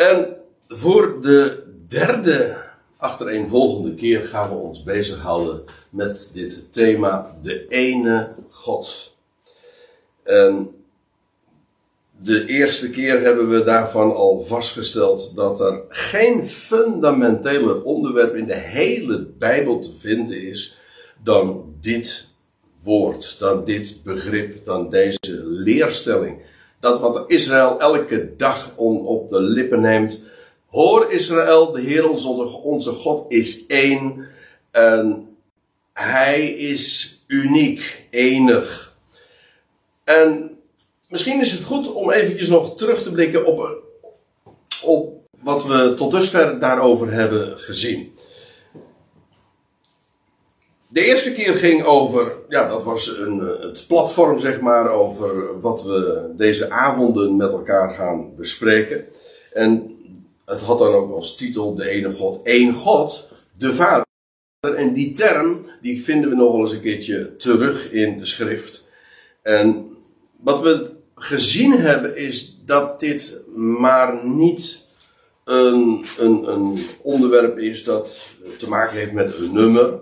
En voor de derde achtereenvolgende keer gaan we ons bezighouden met dit thema, de ene God. En de eerste keer hebben we daarvan al vastgesteld dat er geen fundamenteler onderwerp in de hele Bijbel te vinden is dan dit woord, dan dit begrip, dan deze leerstelling. Dat wat Israël elke dag op de lippen neemt. Hoor Israël, de Heer onze, onze God is één. En hij is uniek, enig. En misschien is het goed om eventjes nog terug te blikken op, op wat we tot dusver daarover hebben gezien. De eerste keer ging over, ja, dat was een, eh, het platform, zeg maar, over wat we deze avonden met elkaar gaan bespreken. En het had dan ook als titel de ene God, één God, de Vader. En die term, die vinden we nog wel eens een keertje terug in de schrift. En wat we gezien hebben is dat dit maar niet een, een, een onderwerp is dat te maken heeft met een nummer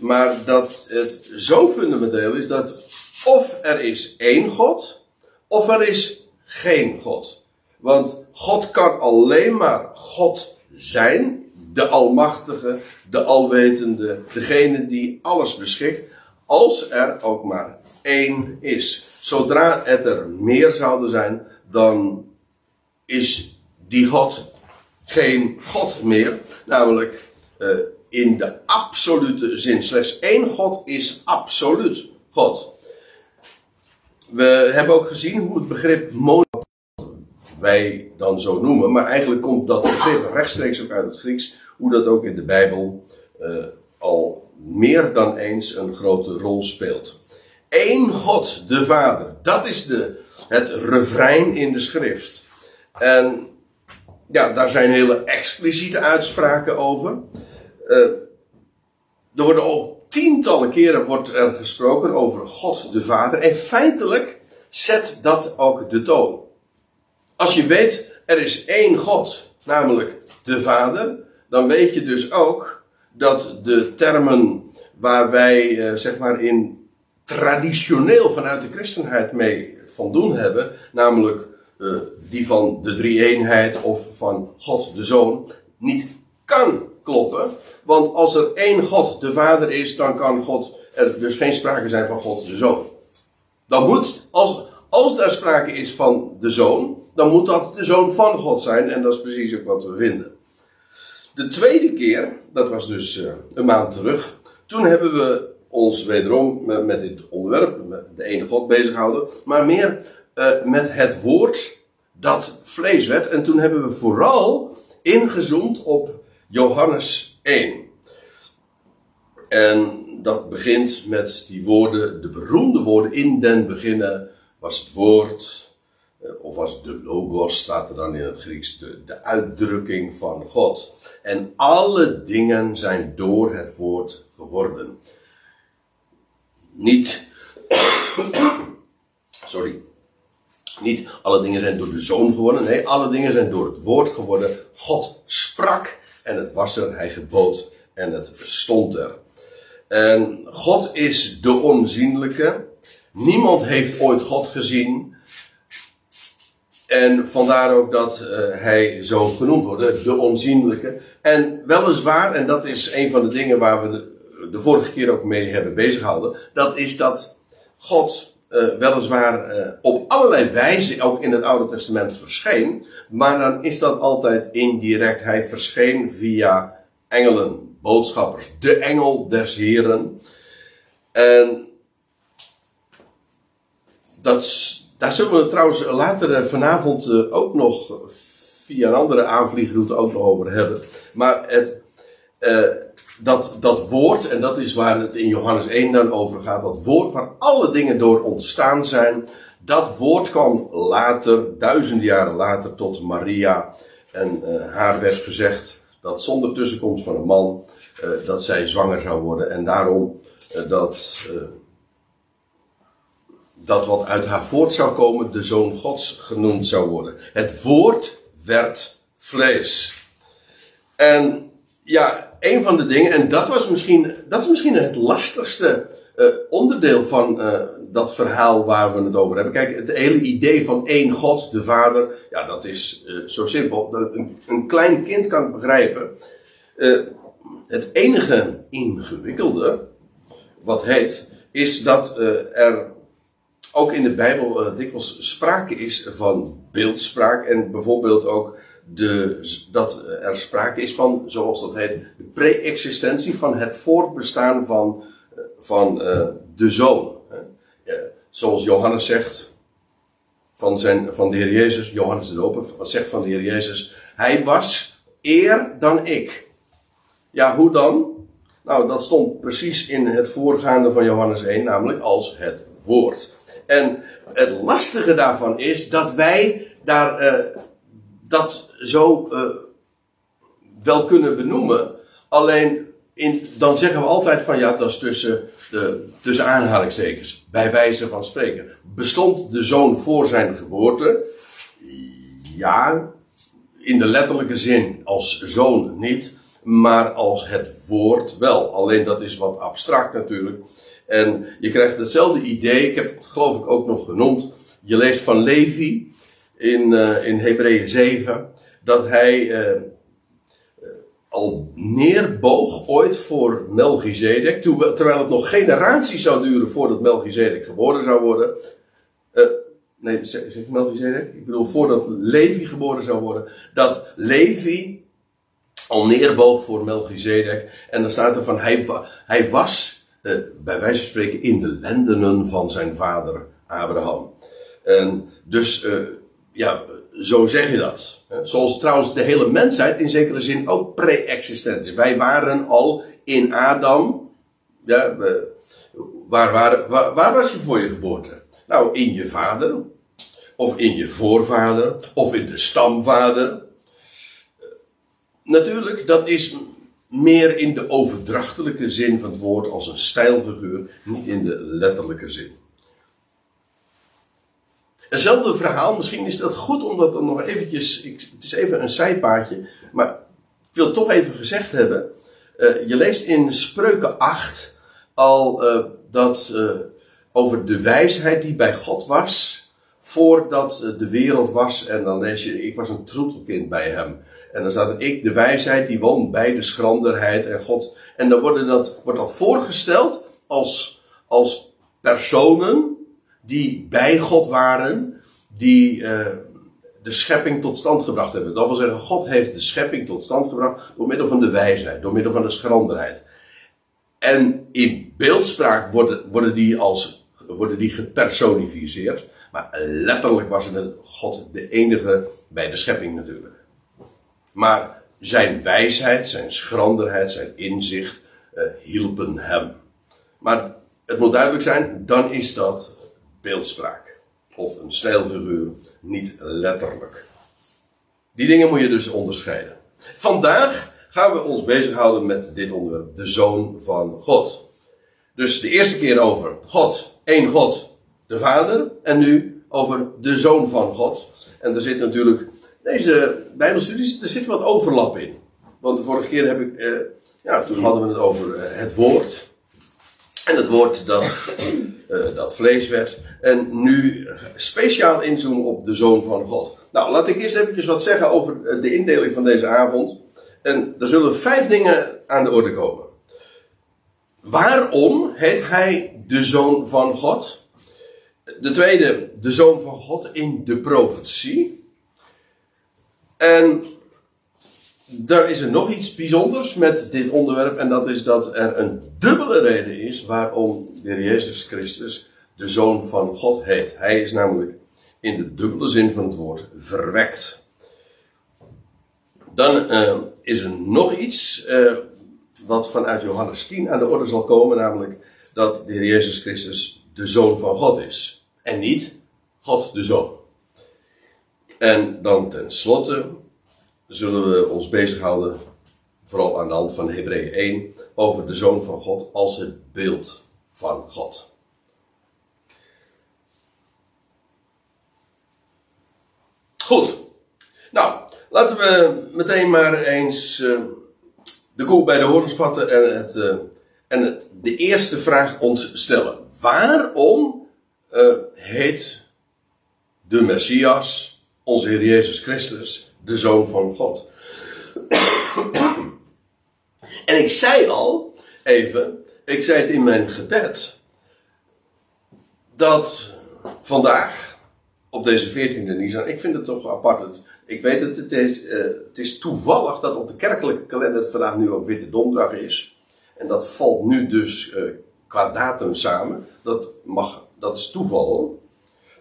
maar dat het zo fundamenteel is dat of er is één God, of er is geen God. Want God kan alleen maar God zijn, de Almachtige, de Alwetende, degene die alles beschikt, als er ook maar één is. Zodra het er meer zouden zijn, dan is die God geen God meer, namelijk uh, in de absolute zin. Slechts één God is absoluut God. We hebben ook gezien hoe het begrip mono wij dan zo noemen, maar eigenlijk komt dat begrip rechtstreeks ook uit het Grieks, hoe dat ook in de Bijbel uh, al meer dan eens een grote rol speelt. Eén God, de Vader, dat is de, het refrein in de schrift. En ja, daar zijn hele expliciete uitspraken over. Uh, er worden al tientallen keren wordt er gesproken over God de Vader. En feitelijk zet dat ook de toon. Als je weet, er is één God, namelijk de Vader, dan weet je dus ook dat de termen waar wij uh, zeg maar in traditioneel vanuit de christenheid mee van doen hebben, namelijk uh, die van de drie-eenheid of van God de Zoon, niet kan kloppen. Want als er één God de Vader is, dan kan God er dus geen sprake zijn van God de Zoon. Dan moet, als, als daar sprake is van de Zoon, dan moet dat de Zoon van God zijn. En dat is precies ook wat we vinden. De tweede keer, dat was dus uh, een maand terug, toen hebben we ons wederom met, dit onderwerp, met de ene God bezig gehouden, maar meer uh, met het woord dat vlees werd. En toen hebben we vooral ingezoomd op Johannes 1. En dat begint met die woorden, de beroemde woorden in den beginnen was het woord, eh, of was de logos, staat er dan in het Grieks, de, de uitdrukking van God. En alle dingen zijn door het woord geworden. Niet, sorry, niet alle dingen zijn door de zoon geworden, nee, alle dingen zijn door het woord geworden. God sprak en het was er, hij gebood en het stond er. En God is de onzienlijke. Niemand heeft ooit God gezien. En vandaar ook dat uh, hij zo genoemd wordt, de onzienlijke. En weliswaar, en dat is een van de dingen waar we de, vorige keer ook mee hebben bezighouden, dat is dat God uh, weliswaar uh, op allerlei wijzen ook in het Oude Testament verscheen, maar dan is dat altijd indirect. Hij verscheen via engelen, boodschappers, de engel des Heren. En dat, daar zullen we trouwens later eh, vanavond ook nog via een andere aanvliegroute ook nog over hebben. Maar het, dat, dat woord, en dat is waar het in Johannes 1 dan over gaat, dat woord waar alle dingen door ontstaan zijn, dat woord kwam later, duizenden jaren later, tot Maria. En uh, haar werd gezegd dat zonder tussenkomst van een man, uh, dat zij zwanger zou worden. En daarom uh, dat, dat wat uit haar voort zou komen, de zoon Gods genoemd zou worden. Het woord werd vlees. En ja, een van de dingen, en dat was misschien, dat is misschien het lastigste uh, onderdeel van uh, dat verhaal waar we het over hebben. Kijk, het hele idee van één God, de Vader, ja, dat is uh, zo simpel. Een, een, klein kind kan het begrijpen. het enige ingewikkelde, wat heet, is dat er ook in de Bijbel dikwijls sprake is van beeldspraak en bijvoorbeeld ook de, dat er sprake is van, zoals dat heet, de pre-existentie van het voortbestaan van van uh, de zoon. Zoals Johannes zegt van, zijn, van de Heer Jezus, Johannes de Doper, zegt van de Heer Jezus, hij was eer dan ik. Ja, hoe dan? Nou, dat stond precies in het voorgaande van Johannes 1, namelijk als het woord. En het lastige daarvan is dat wij daar uh, dat zo uh, wel kunnen benoemen. Alleen in, dan zeggen we altijd van ja, dat is tussen, de, tussen aanhalingstekens. Bij wijze van spreken. Bestond de zoon voor zijn geboorte? Ja, in de letterlijke zin als zoon niet, maar als het woord wel. Alleen dat is wat abstract natuurlijk. En je krijgt hetzelfde idee, ik heb het geloof ik ook nog genoemd. Je leest van Levi in, uh, in Hebreeën 7 dat hij uh, al neerboog ooit voor Melchizedek, terwijl het nog generaties zou duren voordat Melchizedek geboren zou worden. Nee, zeg, zeg Melchizedek? Ik bedoel, voordat Levi geboren zou worden. Dat Levi al neerboog voor Melchizedek. En dan staat er van, hij, hij was, bij wijze van spreken, in de lendenen van zijn vader Abraham. En dus, ja, zo zeg je dat. Zoals trouwens de hele mensheid in zekere zin ook pre-existent is. Wij waren al in Adam. Ja, waar, waar, waar, waar was je voor je geboorte? Nou, in je vader. Of in je voorvader. Of in de stamvader. Natuurlijk, dat is meer in de overdrachtelijke zin van het woord als een stijlfiguur, niet in de letterlijke zin. Hetzelfde verhaal, misschien is dat goed om dat dan nog eventjes, ik, het is even een zijpaadje, maar ik wil toch even gezegd hebben. Uh, je leest in Spreuken 8 al uh, dat uh, over de wijsheid die bij God was, voordat de wereld was. En dan lees je, ik was een troetelkind bij hem. En dan staat er, ik, de wijsheid, die woont bij de schranderheid en God. En dan wordt dat, wordt dat voorgesteld als, als personen die bij God waren, die uh, de schepping tot stand gebracht hebben. Dat wil zeggen, God heeft de schepping tot stand gebracht door middel van de wijsheid, door middel van de schranderheid. En in beeldspraak worden, worden, die, als, worden die gepersonificeerd. Maar letterlijk was het God de enige bij de schepping natuurlijk. Maar zijn wijsheid, zijn schranderheid, zijn inzicht uh, hielpen hem. Maar het moet duidelijk zijn, dan is dat beeldspraak. Of een stijlfiguur, niet letterlijk. Die dingen moet je dus onderscheiden. Vandaag gaan we ons bezighouden met dit onderwerp, de Zoon van God. Dus de eerste keer over God, één God, de Vader, en nu over de Zoon van God. En er zit natuurlijk, deze Bijbelstudie, er zit wat overlap in. Want de vorige keer heb ik, eh, ja, toen hadden we het over eh, het woord. En het woord dat, dat vlees werd. En nu speciaal inzoomen op de Zoon van God. Nou, laat ik eerst eventjes wat zeggen over eh, de indeling van deze avond. En er zullen vijf dingen aan de orde komen. Waarom heet hij de Zoon van God? De tweede, de Zoon van God in de profetie. En daar is er nog iets bijzonders met dit onderwerp. En dat is dat er een dubbele reden is waarom de Heer Jezus Christus de Zoon van God heet. Hij is namelijk in de dubbele zin van het woord verwekt. Dan uh, is er nog iets uh, wat vanuit Johannes 10 aan de orde zal komen, namelijk dat de Heer Jezus Christus de Zoon van God is. En niet God de Zoon. En dan tenslotte zullen we ons bezighouden, vooral aan de hand van Hebreeën 1, over de Zoon van God als het beeld van God. Goed. Nou, Laten we meteen maar eens uh, de koe bij de horens vatten en, het, uh, en het, de eerste vraag ons stellen. Waarom uh, heet de Messias, onze Heer Jezus Christus, de Zoon van God? en ik zei al, even, ik zei het in mijn gebed, dat vandaag, op deze 14e Nisan, ik vind het toch apart. ik weet het, het is, uh, het is toevallig dat op de kerkelijke kalender het vandaag nu ook Witte Donderdag is. En dat valt nu dus uh, qua datum samen. Dat, mag, dat is toeval hoor.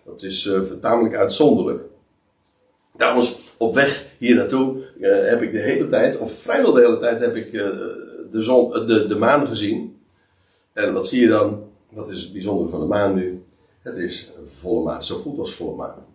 Dat is uh, tamelijk uitzonderlijk. Trouwens, op weg hier naartoe heb ik de hele tijd, of vrijwel de hele tijd, heb ik de, zon, de, de maan gezien. En wat zie je dan? Wat is het bijzondere van de maan nu? Het is volle maan, zo goed als volle maan.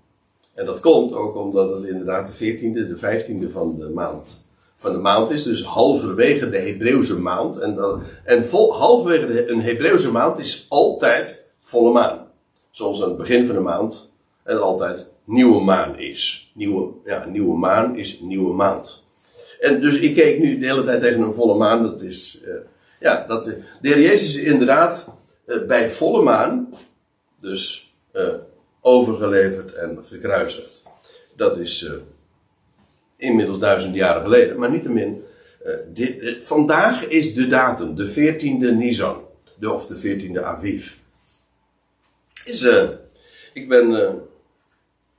En dat komt ook omdat het inderdaad de 14e, de 15e van de maand, van de maand is. Dus halverwege de Hebreeuwse maand. En, dan, en vol, halverwege een Hebreeuwse maand is altijd volle maan. Zoals aan het begin van de maand het altijd nieuwe maan is. Nieuwe, ja, nieuwe maan is nieuwe maand. En dus ik keek nu de hele tijd tegen een volle maan. Dat is, uh, ja, dat, de Heer Jezus is inderdaad uh, bij volle maan dus uh, overgeleverd en gekruisigd. Dat is inmiddels duizend jaren geleden, maar niettemin. Dit, vandaag is de datum, de 14e Nisan, de, of de 14e Aviv. Is, ik ben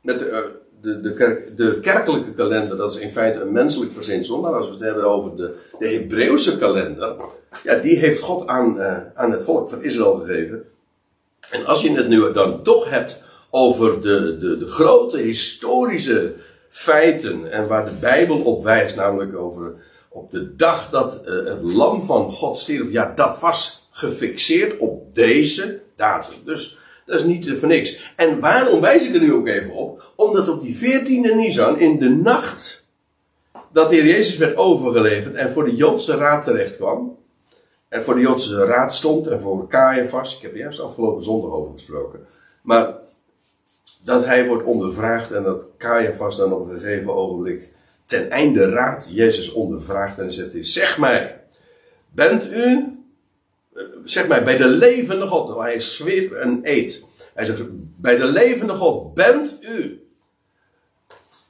met de, de, de, kerk, de, kerkelijke kalender, dat is in feite een menselijk verzinsel, maar als we het hebben over de, de Hebreeuwse kalender, ja, die heeft God aan, aan het volk van Israël gegeven. En als je het nu dan toch hebt over de, de, de grote historische feiten en waar de Bijbel op wijst, namelijk over op de dag dat uh, het lam van God stierf, ja, dat was gefixeerd op deze datum. Dus dat is niet uh, voor niks. En waarom wijs ik er nu ook even op? Omdat op die 14e Nisan, in de nacht dat de Heer Jezus werd overgeleverd en voor de Joodse raad terecht kwam, en voor de Joodse raad stond en voor Caiaphas. Ik heb er juist afgelopen zondag over gesproken. Maar dat hij wordt ondervraagd en dat Caiaphas dan op een gegeven ogenblik ten einde raad Jezus ondervraagt en zegt hij, zeg mij, bent u, zeg mij, bij de levende God, hij zweert en eet. Hij zegt, bij de levende God, bent u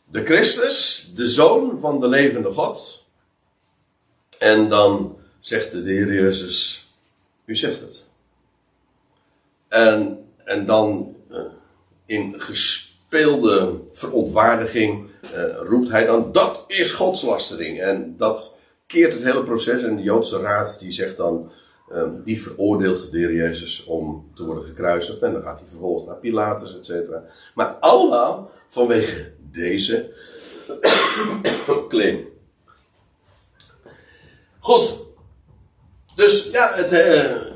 de Christus, de Zoon van de levende God? En dan zegt de Heer Jezus, u zegt het. En, en dan uh, in gespeelde verontwaardiging uh, roept hij dan, dat is godslastering. En dat keert het hele proces. En de Joodse raad die zegt dan, uh, die veroordeelt de Heer Jezus om te worden gekruisigd. En dan gaat hij vervolgens naar Pilatus, et cetera. Maar allemaal vanwege deze claim. Goed, dus ja, het, uh,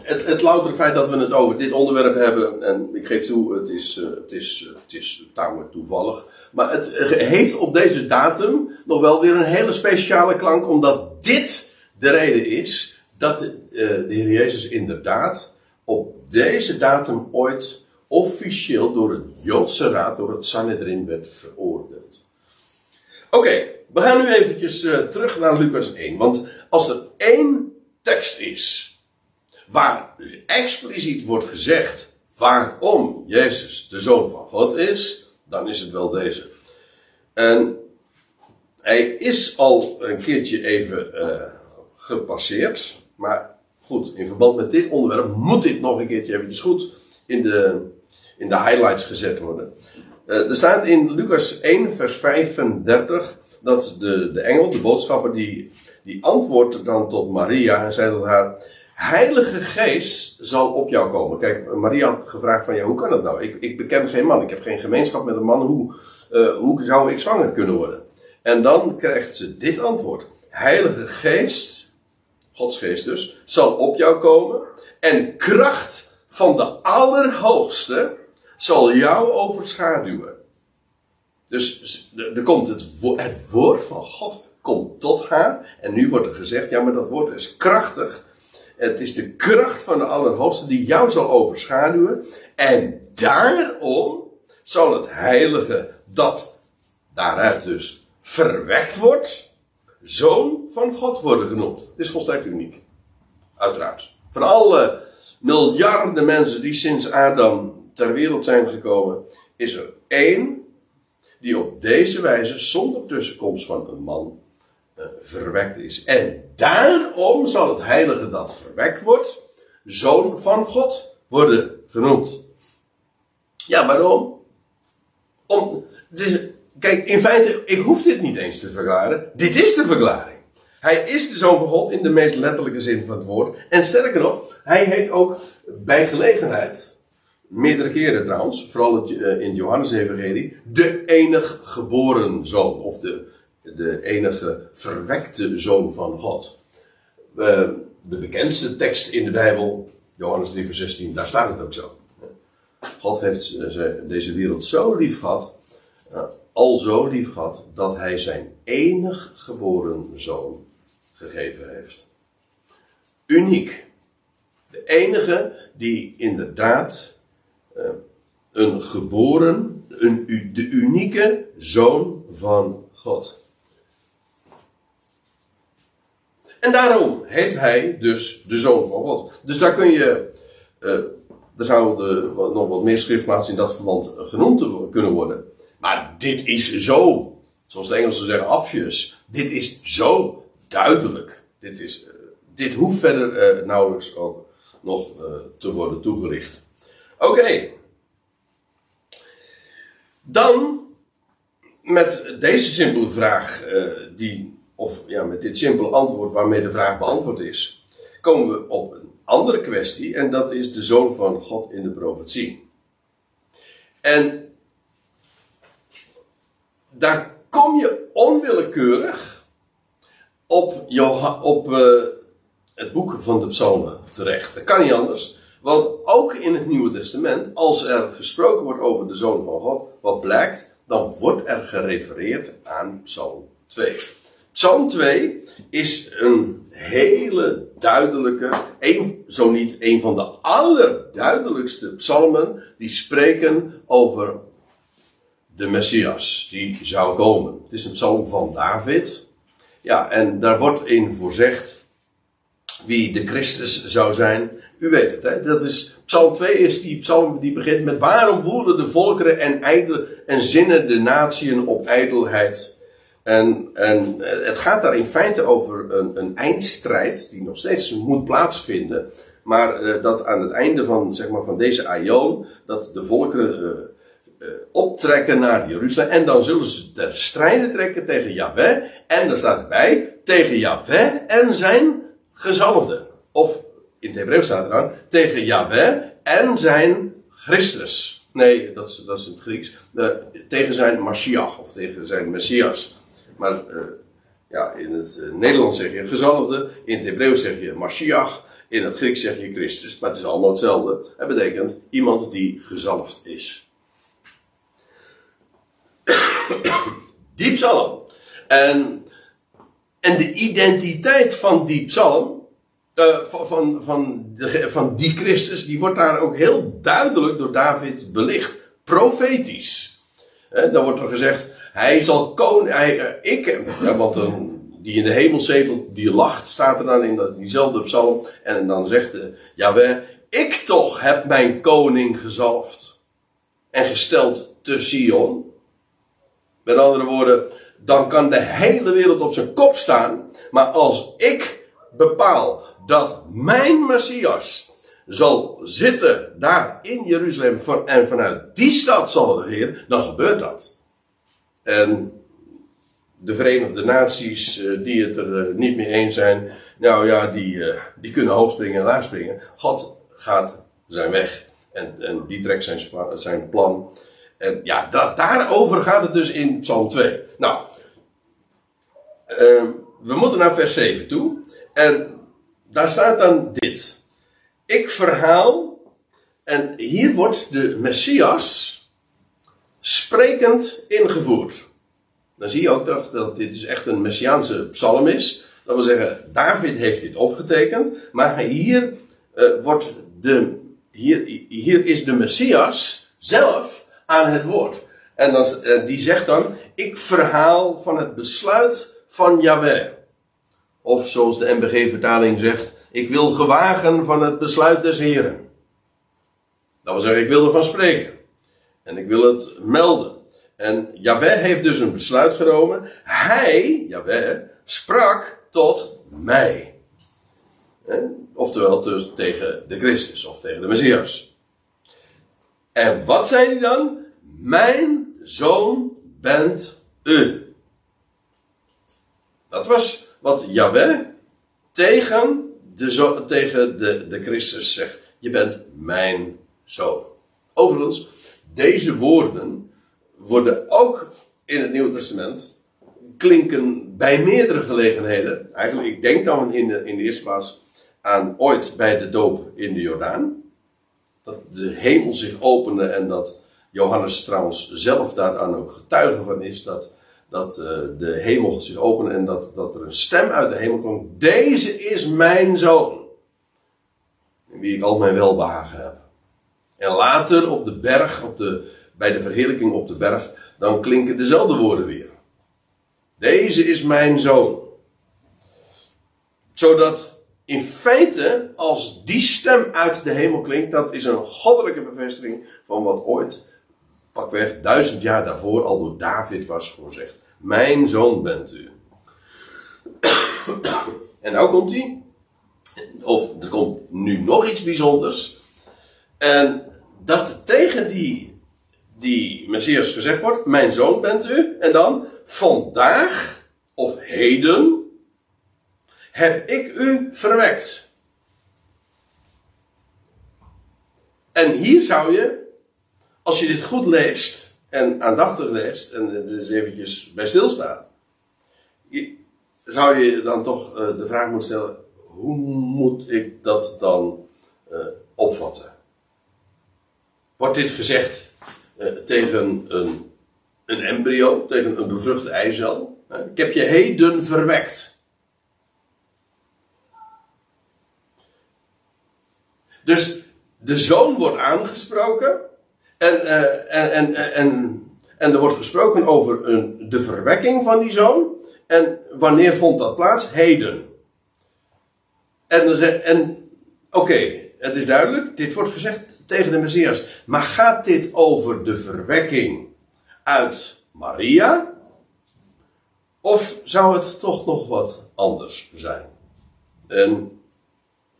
het, het loutere feit dat we het over dit onderwerp hebben, en ik geef toe, het is, uh, het is, het is tamelijk toevallig. Maar het heeft op deze datum nog wel weer een hele speciale klank, omdat dit de reden is dat de, uh, de Heer Jezus inderdaad op deze datum ooit officieel door het Joodse Raad, door het Sanhedrin werd veroordeeld. Oké, we gaan nu eventjes terug naar Lucas 1, want als er één tekst is. Waar dus expliciet wordt gezegd waarom Jezus de Zoon van God is, dan is het wel deze. En hij is al een keertje even uh, gepasseerd, maar goed, in verband met dit onderwerp moet dit nog een keertje eventjes goed in de, in de highlights gezet worden. Uh, er staat in Lucas 1, vers 35 dat de, de engel, de boodschapper, die die antwoordt dan tot Maria en zei tot haar: Heilige Geest zal op jou komen. Kijk, Maria had gevraagd van ja, hoe kan dat nou? Ik, ik beken geen man, ik heb geen gemeenschap met een man. Hoe, uh, hoe zou ik zwanger kunnen worden? En dan krijgt ze dit antwoord: Heilige Geest, Gods Geest dus, zal op jou komen en kracht van de Allerhoogste zal jou overschaduwen. Dus er komt het, het woord van God komt tot haar. En nu wordt er gezegd, ja maar dat woord is krachtig. Het is de kracht van de Allerhoogste die jou zal overschaduwen. En daarom zal het heilige dat daaruit dus verwekt wordt, zoon van God worden genoemd. Dit is volstrekt uniek. Uiteraard. Van alle miljarden mensen die sinds Adam ter wereld zijn gekomen, is er één die op deze wijze, zonder tussenkomst van een man, uh, verwekt is. En daarom zal het heilige dat verwekt wordt, zoon van God worden genoemd. Ja, waarom? Om, kijk, in feite, ik hoef dit niet eens te verklaren. Dit is de verklaring. Hij is de zoon van God in de meest letterlijke zin van het woord. En sterker nog, hij heet ook bij gelegenheid, meerdere keren trouwens, vooral eh, in Johannes Evangelie, de enig geboren zoon. Of de, de enige verwekte zoon van God. Uh, de bekendste tekst in de Bijbel, Johannes 3 vers 16, daar staat het ook zo. God heeft eh, deze wereld zo lief gehad, al zo lief gehad, dat hij zijn enig geboren zoon gegeven heeft. Uniek. De enige die inderdaad uh, een geboren, een, de unieke zoon van God. En daarom heet hij dus de zoon van God. Dus daar kun je, uh, er zouden nog wat meer schriftplaatsen in dat verband genoemd kunnen worden. Maar dit is zo, zoals de Engelsen zeggen, obvious. Dit is zo duidelijk. Dit, is, uh, dit hoeft verder uh, nauwelijks ook nog uh, te worden toegelicht. Oké. Dan met deze simpele vraag, die, of ja, met dit simpele antwoord waarmee de vraag beantwoord is, komen we op een andere kwestie en dat is de zoon van God in de profetie. En daar kom je onwillekeurig op, op uh, het boek van de psalmen terecht. Dat kan niet anders. Want ook in het Nieuwe Testament, als er gesproken wordt over de Zoon van God, wat blijkt, dan wordt er gerefereerd aan Psalm 2. Psalm 2 is een hele duidelijke, zo niet een van de allerduidelijkste psalmen die spreken over de Messias die zou komen. Het is een psalm van David. Ja, en daar wordt in voorzegd wie de Christus zou zijn. U weet het, hè? Dat is, psalm 2 is die psalm die begint met waarom woelen de volkeren en, ijdel, en zinnen de natieën op ijdelheid. En, en het gaat daar in feite over een, een eindstrijd die nog steeds moet plaatsvinden. Maar uh, dat aan het einde van, zeg maar, van deze aion, dat de volkeren uh, optrekken naar Jeruzalem. En dan zullen ze ter strijde trekken tegen Yahweh. En daar staat erbij, tegen Yahweh en zijn gezalfde. Of in het Hebreeuws staat er dan, tegen Yahweh en zijn Christus. Nee, dat is, dat is het Grieks. Uh, tegen zijn Mashiach of tegen zijn Messias. Maar uh, ja, in het Nederlands zeg je gezalfde, in het Hebreeuws zeg je Mashiach, in het Grieks zeg je Christus. Maar het is allemaal hetzelfde. Het betekent iemand die gezalfd is. Die psalm. En, en de identiteit van die psalm, uh, van, van, van, de, van die Christus, die wordt daar ook heel duidelijk door David belicht. Profetisch. Dan wordt er gezegd, hij zal koning, uh, ik, want een, die in de hemel zetelt, die lacht, staat er dan in dat, diezelfde psalm. En dan zegt uh, Jaweh, ik toch heb mijn koning gezalfd en gesteld te Sion. Met andere woorden, dan kan de hele wereld op zijn kop staan. Maar als ik bepaal dat mijn Messias zal zitten daar in Jeruzalem en vanuit die stad zal regeren, dan gebeurt dat. En de Verenigde Naties eh, die het er eh, niet mee eens zijn, nou ja, die, eh, die kunnen hoog springen en laag springen. God gaat zijn weg en, en die trekt zijn, zijn plan. En ja, daarover gaat het dus in Psalm 2. Nou, uh, we moeten naar vers 7 toe. En daar staat dan dit. Ik verhaal, en hier wordt de Messias sprekend ingevoerd. Dan zie je ook dat, dat dit dus echt een Messiaanse psalm is. Dat wil zeggen, David heeft dit opgetekend. Maar hier, uh, wordt de, hier, hier is de Messias zelf aan het woord. En dan, eh, die zegt dan, ik verhaal van het besluit van Yahweh. Of zoals de MBG-vertaling zegt, ik wil gewagen van het besluit des Heren. Dat wil zeggen, ik wil ervan spreken. En ik wil het melden. En Yahweh heeft dus een besluit genomen. Hij, Yahweh, sprak tot mij. Oftewel dus tegen de Christus of tegen de Messias. En wat zei hij dan? Mijn zoon bent u. Dat was wat Yahweh tegen de, tegen de, de Christus zegt. Je bent mijn zoon. Overigens, deze woorden worden ook in het Nieuwe Testament klinken bij meerdere gelegenheden. Eigenlijk, ik denk dan in de, in de eerste plaats aan ooit bij de doop in de Jordaan. De hemel zich opende en dat Johannes trouwens zelf daaraan ook getuige van is. Dat, dat uh, de hemel zich opende en dat, dat er een stem uit de hemel kwam. Deze is mijn zoon. In wie ik al mijn welbehagen heb. En later op de berg, op de, bij de verheerlijking op de berg, dan klinken dezelfde woorden weer. Deze is mijn zoon. Zodat in feite, als die stem uit de hemel klinkt, dat is een goddelijke bevestiging van wat ooit, pakweg duizend jaar daarvoor, al door David was voorzegd. Mijn zoon bent u. en nou komt hij, of er komt nu nog iets bijzonders. En dat tegen die, die Messias gezegd wordt, mijn zoon bent u. En dan, vandaag of heden heb ik u verwekt. En hier zou je, als je dit goed leest en aandachtig leest en er dus eventjes bij stilstaat, zou je dan toch eh, de vraag moeten stellen, hoe moet ik dat dan uh, opvatten? Wordt dit gezegd uh, tegen een, een embryo, tegen een bevruchte eicel? ik heb je heden verwekt. Dus de zoon wordt aangesproken. En, uh, en, en, en, en er wordt gesproken over een, de verwekking van die zoon. En wanneer vond dat plaats? Heden. En, en oké, het is duidelijk, dit wordt gezegd tegen de Messias. Maar gaat dit over de verwekking uit Maria? Of zou het toch nog wat anders zijn? En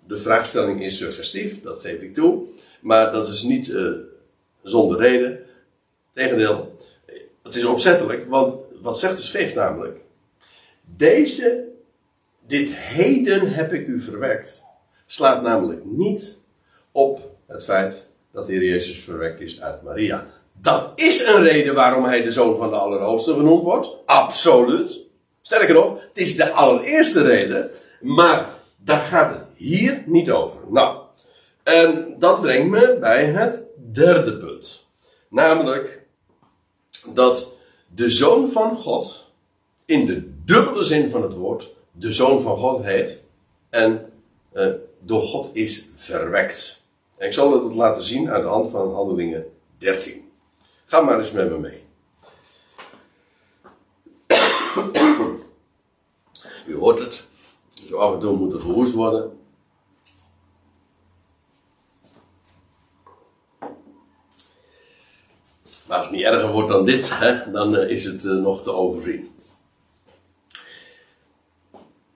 de vraagstelling is suggestief, dat geef ik toe. Maar dat is niet uh, zonder reden. Tegendeel, het is opzettelijk, want wat zegt de schrift namelijk? Deze, dit heden heb ik u verwekt, slaat namelijk niet op het feit dat de Heer Jezus verwekt is uit Maria. Dat is een reden waarom hij de zoon van de Allerhoogste genoemd wordt. Absoluut. Sterker nog, het is de allereerste reden. Maar daar gaat het hier niet over. Nou, en dat brengt me bij het derde punt. Namelijk dat de zoon van God, in de dubbele zin van het woord, de zoon van God heet en uh, door God is verwekt. Ik zal het laten zien aan de hand van handelingen 13. Ga maar eens met me mee. U hoort het. Zo af en toe moet er gehoest worden. Maar als het niet erger wordt dan dit, dan uh, is het uh, nog te overzien.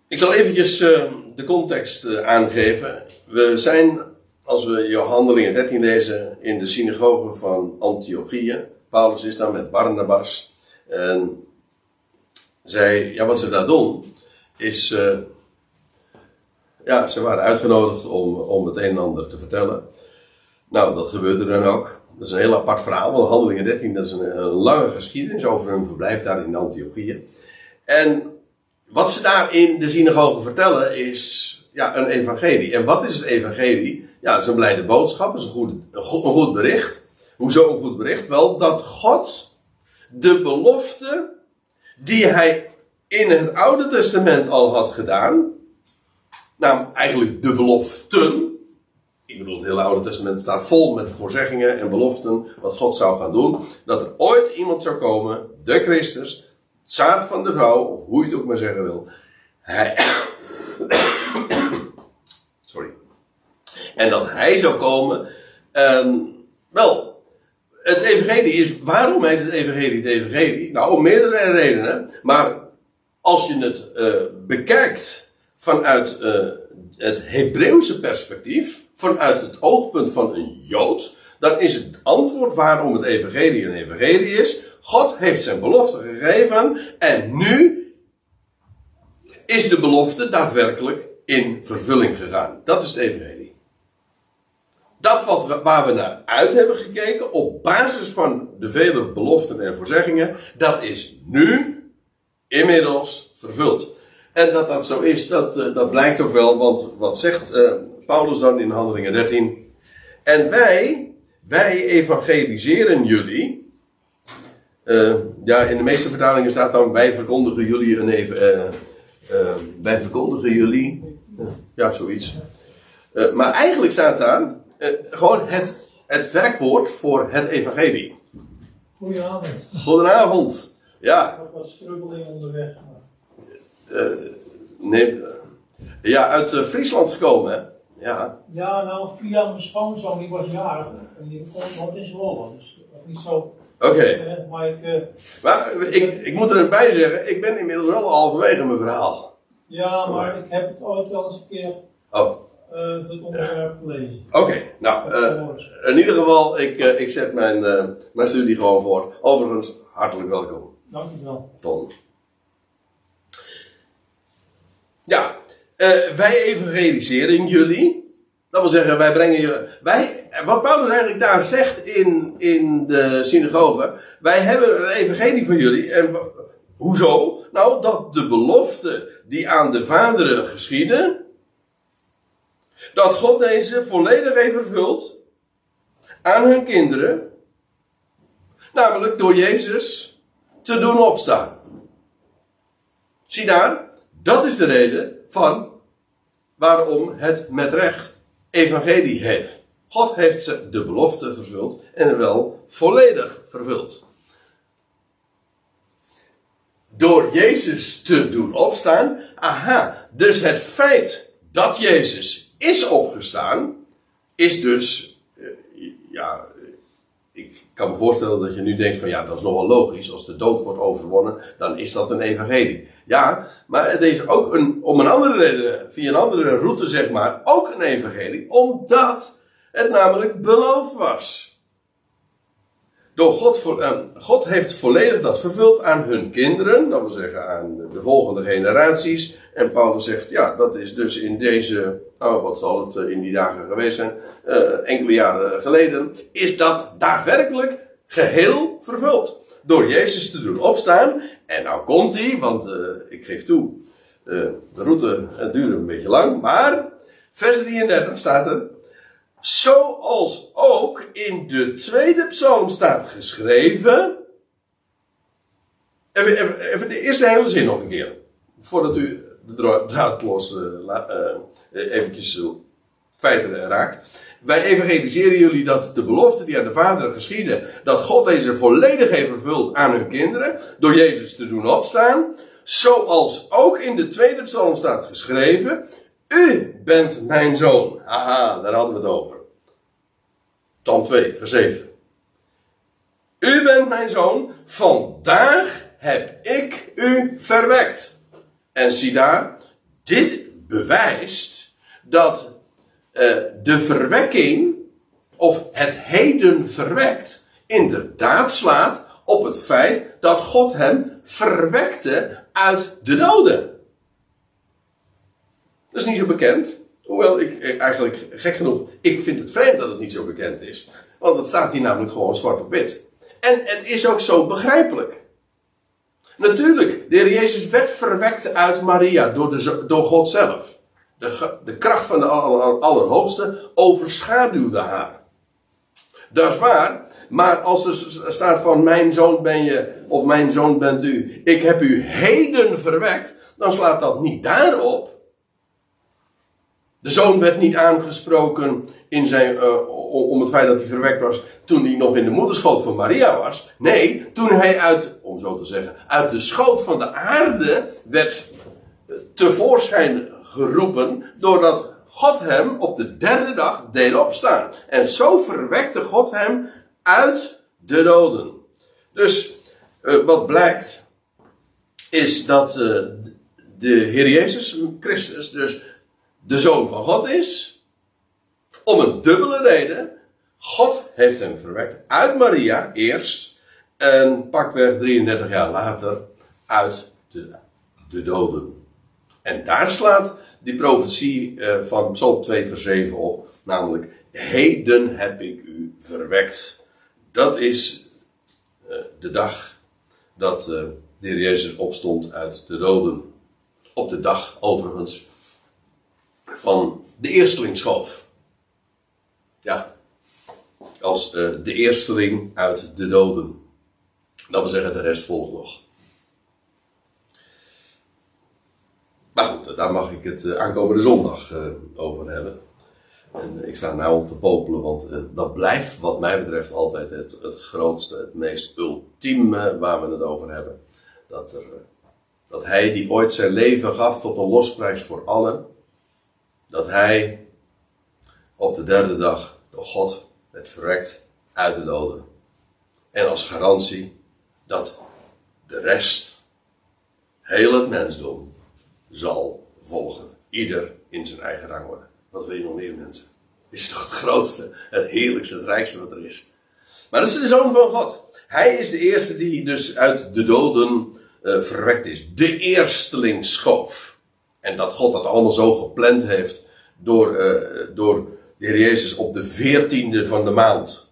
Ik zal eventjes uh, de context aangeven. We zijn, als we handelingen 13 lezen, in de synagoge van Antiochië. Paulus is daar met Barnabas. En zij, ja, wat ze daar doen, is. ja, ze waren uitgenodigd om, om het een en ander te vertellen. Nou, dat gebeurde dan ook. Dat is een heel apart verhaal, want Handelingen 13 dat is een, een lange geschiedenis over hun verblijf daar in Antiochië. En wat ze daar in de synagoge vertellen is ja, een evangelie. En wat is het evangelie? Ja, het is een blijde boodschap, het is een goed, een goed, een goed bericht. Hoezo een goed bericht? Wel dat God de belofte die hij in het Oude Testament al had gedaan, nou eigenlijk de beloften, ik bedoel, het hele Oude Testament staat vol met voorzeggingen en beloften wat God zou gaan doen. Dat er ooit iemand zou komen, de Christus, zaad van de vrouw, of hoe je het ook maar zeggen wil. Hij. Sorry. En dat hij zou komen. ehm, wel, het evangelie is, waarom heet het evangelie het evangelie? Nou, om meerdere redenen. Maar als je het eh, bekijkt vanuit eh, het Hebreeuwse perspectief, vanuit het oogpunt van een Jood, dan is het antwoord waarom het evangelie een evangelie is. God heeft zijn belofte gegeven en nu is de belofte daadwerkelijk in vervulling gegaan. Dat is het evangelie. Dat wat waar we naar uit hebben gekeken, op basis van de vele beloften en voorzeggingen, dat is nu inmiddels vervuld. En dat dat zo is, dat, eh, dat blijkt ook wel, want wat zegt eh, Paulus dan in Handelingen 13? En wij, wij evangeliseren jullie. Eh, ja, in de meeste vertalingen staat dan: wij verkondigen jullie een even. eh, eh, wij verkondigen jullie. ja, zoiets. Maar eigenlijk staat daar gewoon het, het werkwoord voor het evangelie. Goedenavond. Goedenavond. Ja, wat strubbeling onderweg. nee, ja uit Friesland gekomen, hè? Ja. Ja, nou, via mijn schoonzoon, die was jarig. En die komt nooit in Zwolle. Dus dat niet zo Oké. Maar ik, eh, Maar ik, ik moet erbij zeggen, ik ben inmiddels wel halverwege mijn verhaal. ja, maar ik heb het ooit wel eens een keer Oh, eh het onderwerp gelezen. oké. Nou, eh, in ieder geval, ik, eh, ik zet mijn, eh, mijn studie gewoon voor. Overigens, hartelijk welkom, Dankjewel. Ton. Eh, wij evangeliseren jullie. Dat wil zeggen, wij brengen je. Wij, wat Paulus eigenlijk daar zegt in, in de synagoge. Wij hebben een evangelie van jullie. En hoezo? Nou, dat de belofte die aan de vaderen geschieden. Dat God deze volledig heeft vervuld. Aan hun kinderen. Namelijk door Jezus te doen opstaan. Zie daar, dat is de reden van waarom het met recht evangelie heet. God heeft ze de belofte vervuld en wel volledig vervuld. Door Jezus te doen opstaan, aha, dus het feit dat Jezus is opgestaan, is dus, eh, ja, ik kan me voorstellen dat je nu denkt van ja, dat is nogal logisch. Als de dood wordt overwonnen, dan is dat een evangelie. Ja, maar het is ook een, om een andere reden, via een andere route zeg maar, ook een evangelie. Omdat het namelijk beloofd was. Door God, vo- eh, God heeft volledig dat vervuld aan hun kinderen, dat wil zeggen aan de volgende generaties. En Paulus zegt, ja, dat is dus in deze, nou, wat zal het eh, in die dagen geweest zijn, eh, enkele jaren geleden, is dat daadwerkelijk geheel vervuld. Door Jezus te doen opstaan. En nou komt hij, want eh, ik geef toe, de route duurde een beetje lang, maar vers 33 staat er, Zoals ook in de tweede psalm staat geschreven. Even, even, de eerste hele zin nog een keer. Voordat u de dra- draad los eh, la- eh, eventjes eh, kwijt raakt. Wij evangeliseren jullie dat de belofte die aan de vaderen geschieden, dat God deze volledig heeft vervuld aan hun kinderen, door Jezus te doen opstaan. Zoals ook in de tweede psalm staat geschreven, u bent mijn zoon. Haha, daar hadden we het over. Psalm 2, vers 7. U bent mijn zoon, vandaag heb ik u verwekt. En zie daar, dit bewijst dat eh, de verwekking, of het heden verwekt, inderdaad slaat op het feit dat God hem verwekte uit de doden. Dat is niet zo bekend. Hoewel ik eh, eigenlijk gek genoeg, ik vind het vreemd dat het niet zo bekend is. Want het staat hier namelijk gewoon zwart op wit. En het is ook zo begrijpelijk. Natuurlijk, de Heer Jezus werd verwekt uit Maria door, de, door God zelf. De, de kracht van de aller- aller- Allerhoogste overschaduwde haar. Dat is waar. Maar als er staat van mijn zoon ben je, of mijn zoon bent u, ik heb u heden verwekt, dan slaat dat niet daarop. De zoon werd niet aangesproken in zijn, uh, om het feit dat hij verwekt was toen hij nog in de moederschoot van Maria was. Nee, toen hij uit, om zo te zeggen, uit de schoot van de aarde werd tevoorschijn geroepen doordat God hem op de derde dag deed opstaan. En zo verwekte God hem uit de doden. Dus uh, wat blijkt is dat de Heer Jezus Christus dus de Zoon van God is. Om een dubbele reden. God heeft hem verwekt uit Maria eerst. En pakweg 33 jaar later uit de, de doden. En daar slaat die profetie uh, van Psalm 2 vers 7 op. Namelijk, heden heb ik u verwekt. Dat is uh, de dag dat uh, de Heer Jezus opstond uit de doden. Op de dag overigens van de eerstelingsschoof. Ja, als de eersteling uit de doden. Dat wil zeggen, de rest volgt nog. Maar goed, daar mag ik het aankomende zondag uh, over hebben. En ik sta nou op te popelen, want dat blijft wat mij betreft altijd het, het grootste, het meest ultieme waar we het over hebben. Dat, dat hij die ooit zijn leven gaf tot een losprijs voor allen, dat hij op de derde dag door God werd verrekt uit de doden. En als garantie dat de rest, heel het mensdom, zal volgen. Ieder in zijn eigen rang worden. Wat wil je nog meer mensen? Is toch het grootste, het heerlijkste, het rijkste wat er is. Maar dat is de zoon van God. Hij is de eerste die dus uit de doden uh, verwekt is. De eersteling schoof. En dat God dat allemaal zo gepland heeft door, uh, door de Heer Jezus op de veertiende van de maand.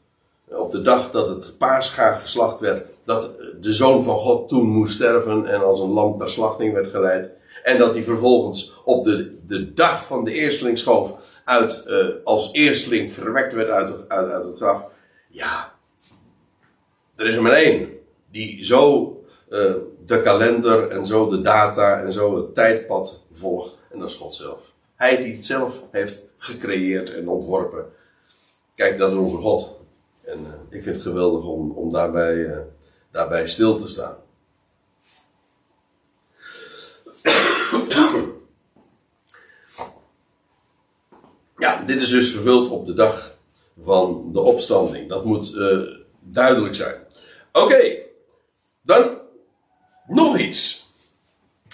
Op de dag dat het paascha geslacht werd. Dat de zoon van God toen moest sterven en als een lam ter slachting werd geleid. En dat hij vervolgens op de, de dag van de eerstelingsschoof uit, uh, als eersteling verwekt werd uit, uit, uit het graf. Ja, er is er maar één die zo uh, de kalender en zo de data en zo het tijdpad volgt. En dat is God zelf. Hij die het zelf heeft gecreëerd en ontworpen. Kijk, dat is onze God. En uh, ik vind het geweldig om, om daarbij, daarbij stil te staan. Ja, dit is dus vervuld op de dag van de opstanding. Dat moet uh, duidelijk zijn. Oké, dan nog iets.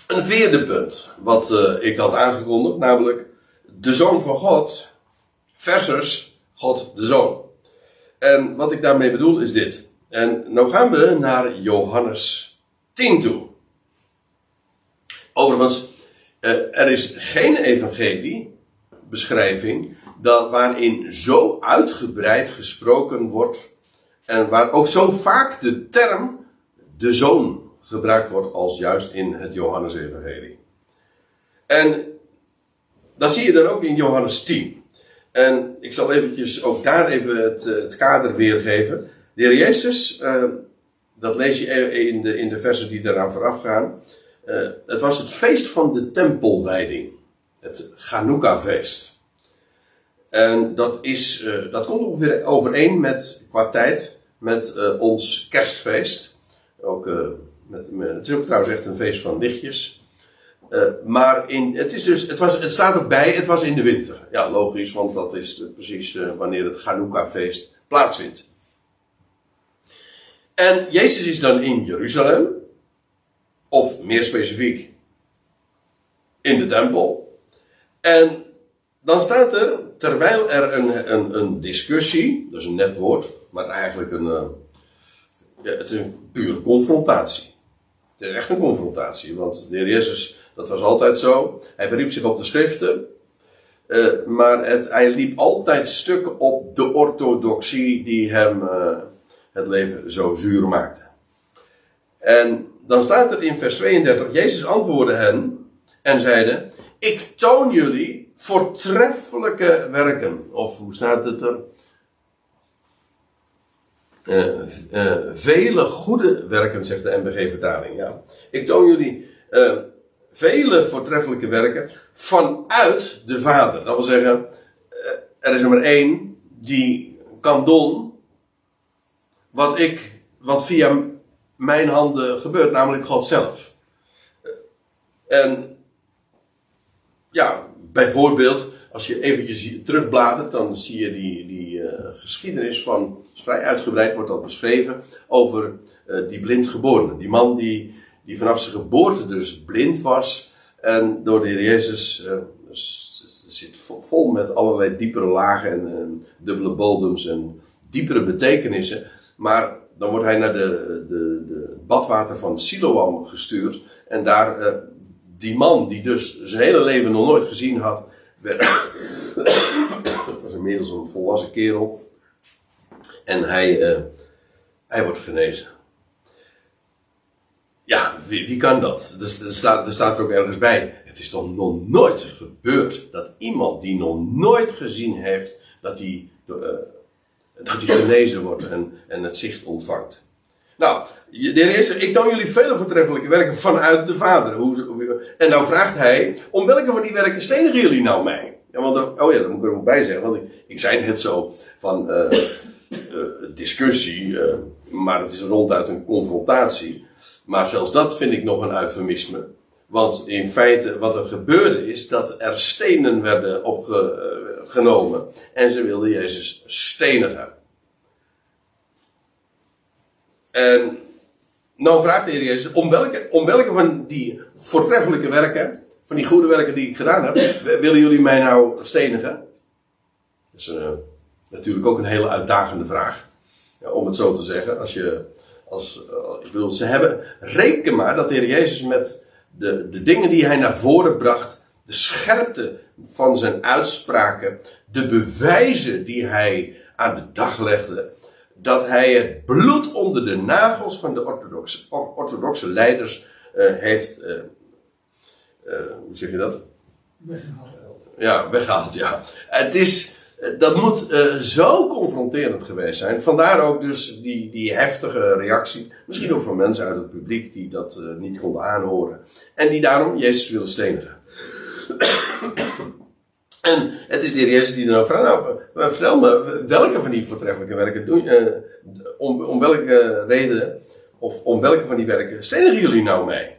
Een vierde punt, wat uh, ik had aangekondigd, namelijk de Zoon van God versus God de Zoon. En wat ik daarmee bedoel is dit. En nou gaan we naar Johannes 10 toe. Overigens, uh, er is geen evangelie beschrijving dat, waarin zo uitgebreid gesproken wordt en waar ook zo vaak de term de zoon gebruikt wordt als juist in het Johannesevangelie. En dat zie je dan ook in Johannes 10. En ik zal eventjes ook daar even het, het kader weergeven. De heer Jezus, uh, dat lees je in de, in de versen die daaraan vooraf gaan. Uh, het was het feest van de tempelwijding het Chanukka-feest. En dat, is, dat komt ongeveer overeen met, qua tijd, met ons kerstfeest. Ook, met, het is ook trouwens echt een feest van lichtjes. maar in, het, is dus, het, was, het staat erbij, het was in de winter. Ja, logisch, want dat is precies wanneer het Chanukka-feest plaatsvindt. En Jezus is dan in Jeruzalem, of meer specifiek in de tempel. En dan staat er, terwijl er een, een, een discussie, dat is een net woord, maar eigenlijk een, uh, ja, het is een pure confrontatie. Het is echt een confrontatie, want de heer Jezus, dat was altijd zo. Hij beriep zich op de schriften, uh, maar het, hij liep altijd stuk op de orthodoxie die hem uh, het leven zo zuur maakte. En dan staat er in vers 32, Jezus antwoordde hen en zeide, ik toon jullie voortreffelijke werken. Of hoe staat het er? Uh, vele goede werken, zegt de MBG-vertaling. Ja. Ik toon jullie uh, vele voortreffelijke werken vanuit de Vader. Dat wil zeggen, eh, er is er maar één die kan doen wat ik, wat via mijn handen gebeurt, namelijk God zelf. En ja, bijvoorbeeld, als je eventjes terugbladert, dan zie je die, geschiedenis van, vrij uitgebreid wordt dat beschreven, over uh, die blindgeborene. Die man die, die vanaf zijn geboorte dus blind was en door de Heer Jezus uh, zit vol met allerlei diepere lagen en, dubbele bodems en diepere betekenissen. Maar dan wordt hij naar de, de, de badwater van Siloam gestuurd. En daar, uh, die man die dus zijn hele leven nog nooit gezien had, werd, dat was inmiddels een volwassen kerel. En hij, uh, hij wordt genezen. Ja, wie, wie, kan dat? Dus er staat, er staat ook ergens bij. Het is toch nog nooit gebeurd dat iemand die nog nooit gezien heeft dat hij uh, dat hij genezen wordt en, en het zicht ontvangt. Nou, de eerste, ik toon jullie vele voortreffelijke werken vanuit de Vader. Hoe, en nou vraagt hij, om welke van die werken stenigen jullie nou mij? Ja, want, oh ja, dat moet ik er ook bij zeggen, want ik, ik zei net zo van uh, discussie, uh, maar het is ronduit een confrontatie. Maar zelfs dat vind ik nog een eufemisme. Want in feite, wat er gebeurde is dat er stenen werden opgenomen en ze wilden Jezus stenigen. En nou vraagt de Heer Jezus, om welke, om welke van die voortreffelijke werken, van die goede werken die ik gedaan heb, willen jullie mij nou stenigen? Dat is uh, natuurlijk ook een hele uitdagende vraag. Ja, om het zo te zeggen. Als je, als, uh, ik bedoel, ze hebben, reken maar dat de Heer Jezus met de, de dingen die hij naar voren bracht, de scherpte van zijn uitspraken, de bewijzen die hij aan de dag legde, dat hij het bloed onder de nagels van de orthodoxe, orthodoxe leiders uh, heeft, uh, uh, hoe zeg je dat? Weggehaald. Ja, weggehaald, ja. Het is, dat moet zo confronterend geweest zijn. Vandaar ook dus die, die heftige reactie. Misschien ook van mensen uit het publiek die dat niet konden aanhoren. En die daarom Jezus willen stenigen. En het is de heer Jezus die dan ook vraagt, nou, vertel me, welke van die voortreffelijke werken doen, uh, om, om welke reden, of om welke van die werken stenigen jullie nou mee?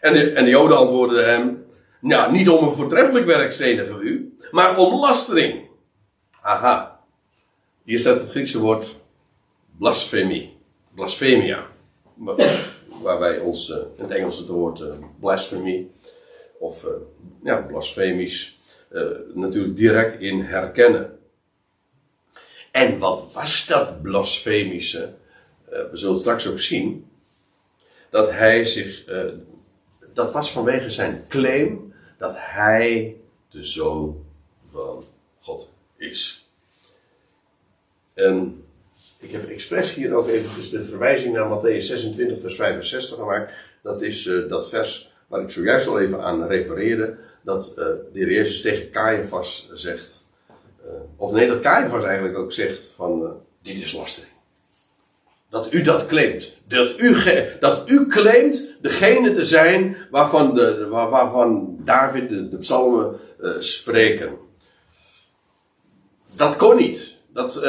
En de, en de Joden antwoordden hem, nou, niet om een voortreffelijk werk stenigen we u, maar om lastering. Aha. Hier staat het Griekse woord blasfemie. Blasfemia. Waarbij ons uh, in het Engels het woord uh, blasphemy, of ja, blasfemisch, natuurlijk direct in herkennen. En wat was dat blasfemische? We zullen straks ook zien. Dat hij zich. Dat was vanwege zijn claim dat hij de zoon van God is. En ik heb expres hier ook even de verwijzing naar Matthäus 26, vers 65 gemaakt. Dat is dat vers waar ik zojuist al even aan refereerde dat uh, de Jezus tegen Caiaphas zegt, uh, of nee, dat Caiaphas eigenlijk ook zegt van, dit is lastering. Dat u dat claimt. Dat u, dat u claimt degene te zijn waarvan, de, waar, waarvan David de, de psalmen spreken. Dat kon niet. Dat,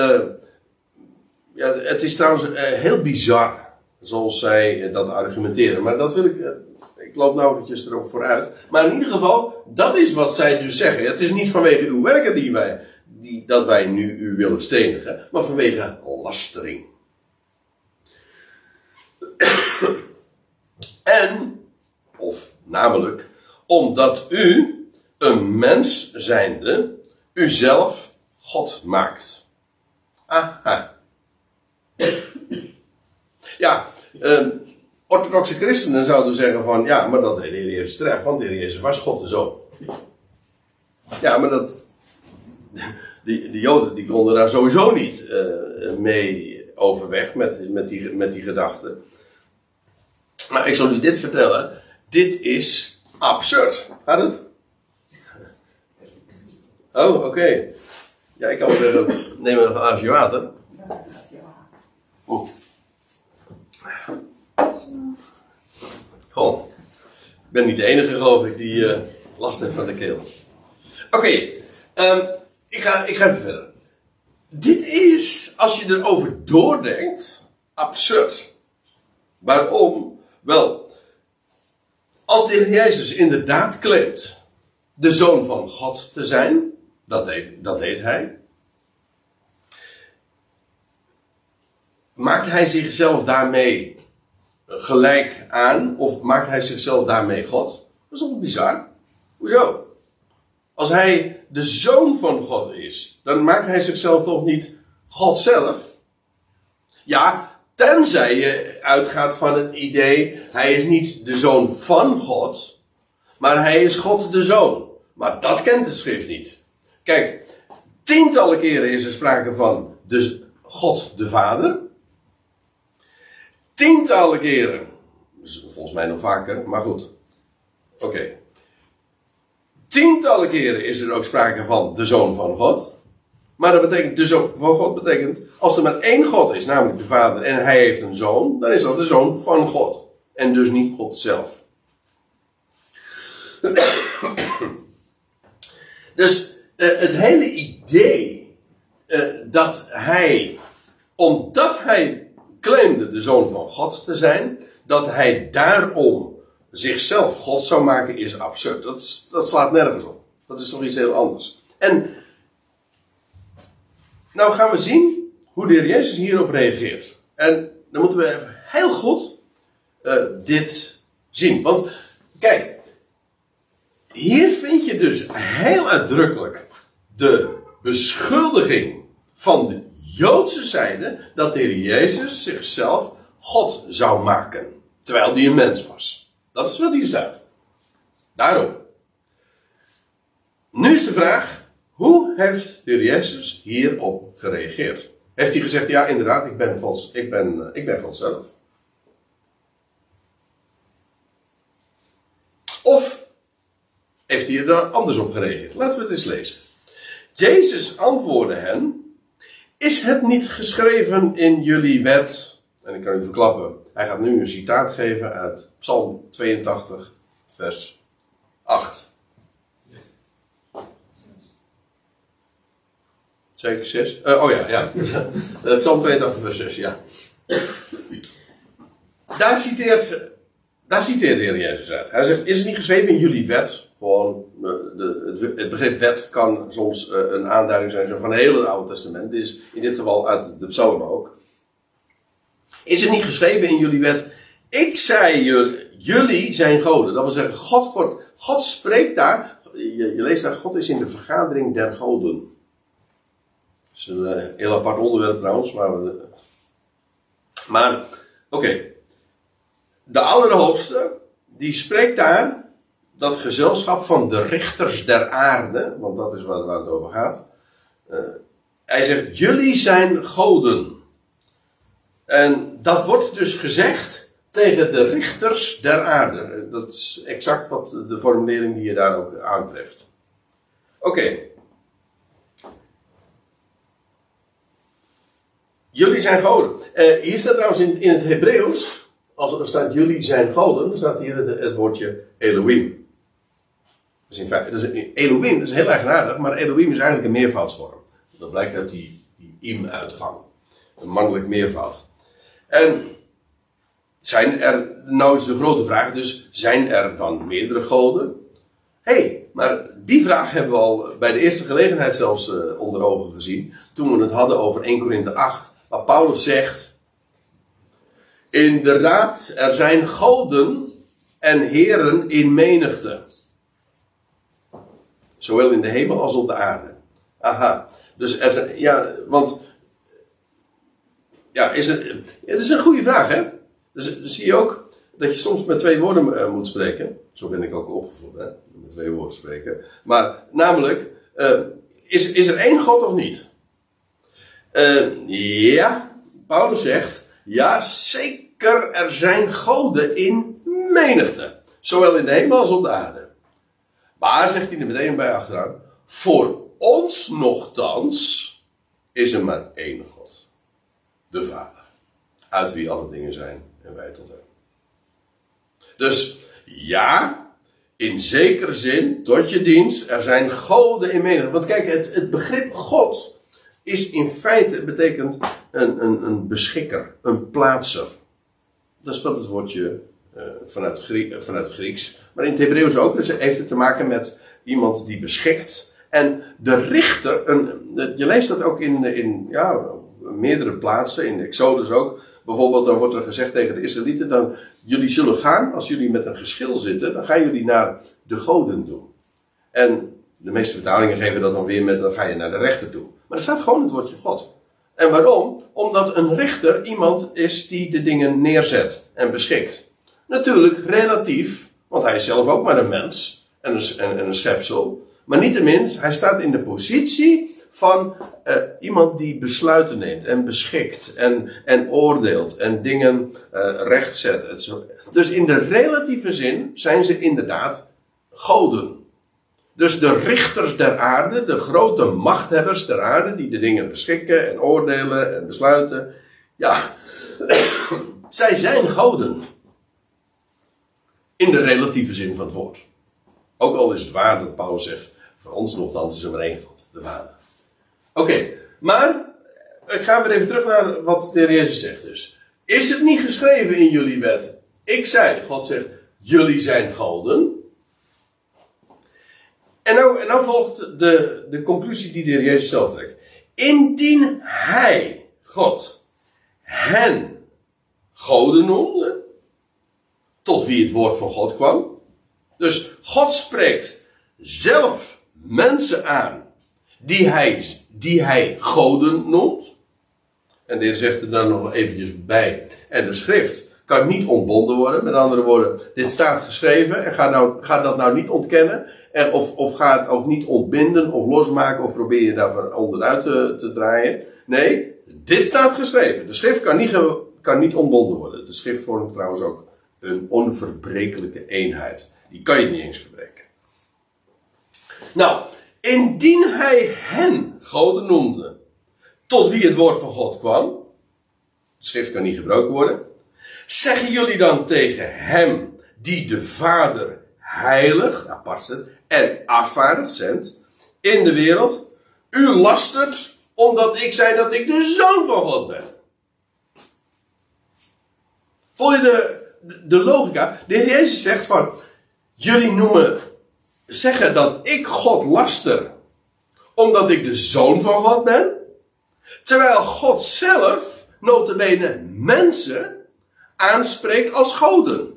ja, het is trouwens heel bizar zoals zij dat argumenteren. Maar dat wil ik ik loop nou eventjes erop vooruit. Maar in ieder geval, dat is wat zij dus zeggen. Het is niet vanwege uw werken die wij, die, dat wij nu u willen stenigen, maar vanwege lastering. en, of namelijk, omdat u, een mens zijnde, uzelf God maakt. Aha. ja, uh, orthodoxe christenen zouden zeggen van, ja, maar dat deed de Heer Jezus terecht, want de Heer was God de Zoon. Ja, maar dat, die, de Joden die konden daar sowieso niet uh, mee overweg met, met, die, met die gedachte. Maar ik zal u dit vertellen, dit is absurd. Gaat het? Oh, oké. Ja, ik kan wel zeggen, neem een glaasje water. Oh. ben niet de enige, geloof ik, die uh, last heeft van de keel. Oké, ehm, ik, ga, ik ga even verder. Dit is, als je erover doordenkt, absurd. Waarom? Wel, als de Jezus inderdaad claimt de zoon van God te zijn, dat deed, dat deed hij. Maakt hij zichzelf daarmee gelijk aan, of maakt hij zichzelf daarmee God? Dat is toch bizar? Hoezo? Als hij de zoon van God is, dan maakt hij zichzelf toch niet God zelf? Ja, tenzij je uitgaat van het idee, hij is niet de zoon van God, maar hij is God de zoon. Maar dat kent de schrift niet. Kijk, tientallen keren is er sprake van dus God de Vader. Tientallen keren, volgens mij nog vaker, maar goed. Oké. Tientallen keren is er ook sprake van de Zoon van God. Maar dat betekent, de Zoon van God betekent, als er maar één God is, namelijk de Vader, en hij heeft een zoon, dan is dat de Zoon van God. En dus niet God zelf. Dus uh, het hele idee uh, dat hij, omdat hij claimde de zoon van God te zijn, dat hij daarom zichzelf God zou maken, is absurd. Dat, dat slaat nergens op. Dat is toch iets heel anders. En nou gaan we zien hoe de heer Jezus hierop reageert. En dan moeten we even heel goed uh, dit zien. Want kijk, hier vind je dus heel uitdrukkelijk de beschuldiging van de Joodse zijde dat de Heer Jezus zichzelf God zou maken, terwijl hij een mens was. Dat is wat hier staat. Daarom. Nu is de vraag, hoe heeft de Heer Jezus hierop gereageerd? Heeft hij gezegd, ja inderdaad, ik ben God, ik ben, ik ben God zelf? Of heeft hij er anders op gereageerd? Laten we het eens lezen. Jezus antwoordde hen: Is het niet geschreven in jullie wet? En ik kan u verklappen, hij gaat nu een citaat geven uit Psalm 82, vers 8. Zeker 6? Uh, eh, oh ja, ja. Eh, Psalm 82, vers 6, ja. Daar citeert, daar citeert de Heer Jezus uit. Hij zegt: Is het niet geschreven in jullie wet? Gewoon, eh, de, het begrip wet kan soms eh, een aanduiding zijn van heel het Oude Testament. Dit is in dit geval uit de psalmen ook. Is het niet geschreven in jullie wet? Ik zei jullie, jullie zijn goden. Dat wil zeggen, God, God spreekt daar. Je, leest daar, God is in de vergadering der goden. Dat is een uh, heel apart onderwerp trouwens. Maar, maar oké. De Allerhoogste, die spreekt daar dat gezelschap van de richters der aarde, want dat is waar het over gaat. Uh, hij zegt, jullie zijn goden. En dat wordt dus gezegd tegen de richters der aarde. Dat is exact wat de formulering die je daar ook aantreft. Oké. Jullie zijn goden. Uh, hier staat trouwens in, in het Hebreeuws, als er staat jullie zijn goden, dan staat hier het, het woordje Elohim. In feite, dus Elohim, dat is heel eigenaardig, maar Elohim is eigenlijk een meervoudsvorm. Dat blijkt uit die, die im-uitgang. Een mannelijk meervoud. En zijn er, nou is de grote vraag dus, zijn er dan meerdere goden? Hé, hey, maar die vraag hebben we al bij de eerste gelegenheid zelfs uh, onder ogen gezien. Toen we het hadden over 1 Korinthe 8. Waar Paulus zegt. Inderdaad, er zijn goden en heren in menigte. Zowel in de hemel als op de aarde. Aha. Dus ja, want. Ja, is het, het is een goede vraag, hè? Dus, zie je ook dat je soms met twee woorden uh, moet spreken. Zo ben ik ook opgevoed, hè? Met twee woorden spreken. Maar namelijk, uh, is, is er één God of niet? Uh, ja, Paulus zegt, ja, zeker, er zijn goden in menigte. Zowel in de hemel als op de aarde. Maar, zegt hij er meteen bij achteraan, voor ons nogthans is er maar één God. De Vader. Uit wie alle dingen zijn en wij tot hem. Dus ja, in zekere zin tot je dienst. Er zijn goden in menigte. Want kijk, het, het begrip God is in feite betekent een, een, een beschikker, een plaatser. Dat is wat het woordje uh, vanuit, Grie vanuit Grieks. Maar in het Hebreeuws ook. Dus heeft het te maken met iemand die beschikt. En de richter, een, je leest dat ook in, in ja, meerdere plaatsen, in de Exodus ook. Bijvoorbeeld, dan wordt er gezegd tegen de Israëlieten: dan, jullie zullen gaan, als jullie met een geschil zitten, dan gaan jullie naar de goden toe. En de meeste vertalingen geven dat dan weer met: dan ga je naar de rechter toe. Maar er staat gewoon het woordje God. En waarom? Omdat een rechter iemand is die de dingen neerzet en beschikt. Natuurlijk relatief, want hij is zelf ook maar een mens en een, en, en een schepsel. Maar niettemin, hij staat in de positie van uh, iemand die besluiten neemt en beschikt en, en oordeelt en dingen uh, rechtzet. Dus in de relatieve zin zijn ze inderdaad goden. Dus de richters der aarde, de grote machthebbers der aarde, die de dingen beschikken en oordelen en besluiten. Ja, zij zijn goden. In de relatieve zin van het woord. Ook al is het waar dat Paulus zegt, voor ons nogthans is er maar één God, de Vader. Oké, maar ik ga weer even terug naar wat de Heer Jezus zegt dus. Is het niet geschreven in jullie wet? Ik zei, God zegt, jullie zijn goden. En nou, nou volgt de, de conclusie die de Heer Jezus zelf trekt. Indien Hij, God, hen goden noemde, tot wie het woord van God kwam. Dus God spreekt zelf mensen aan die hij, die hij goden noemt. En de Heer zegt er dan nog eventjes bij. En de schrift kan niet ontbonden worden. Met andere woorden, dit staat geschreven. En ga, nou, ga dat nou niet ontkennen. En of, of ga het ook niet ontbinden of losmaken. Of probeer je daarvan onderuit te, te draaien. Nee, dit staat geschreven. De schrift kan niet, kan niet ontbonden worden. De schrift vormt trouwens ook een onverbrekelijke eenheid. Die kan je niet eens verbreken. Nou, indien hij hen goden noemde, tot wie het woord van God kwam, de schrift kan niet gebroken worden, zeggen jullie dan tegen hem die de Vader heilig, apart en afvaardigd zendt in de wereld, u lastert omdat ik zei dat ik de zoon van God ben. Voel je de, de logica? De Heer Jezus zegt van, jullie noemen, zeggen dat ik God laster, omdat ik de zoon van God ben. Terwijl God zelf, notabene mensen, aanspreekt als goden.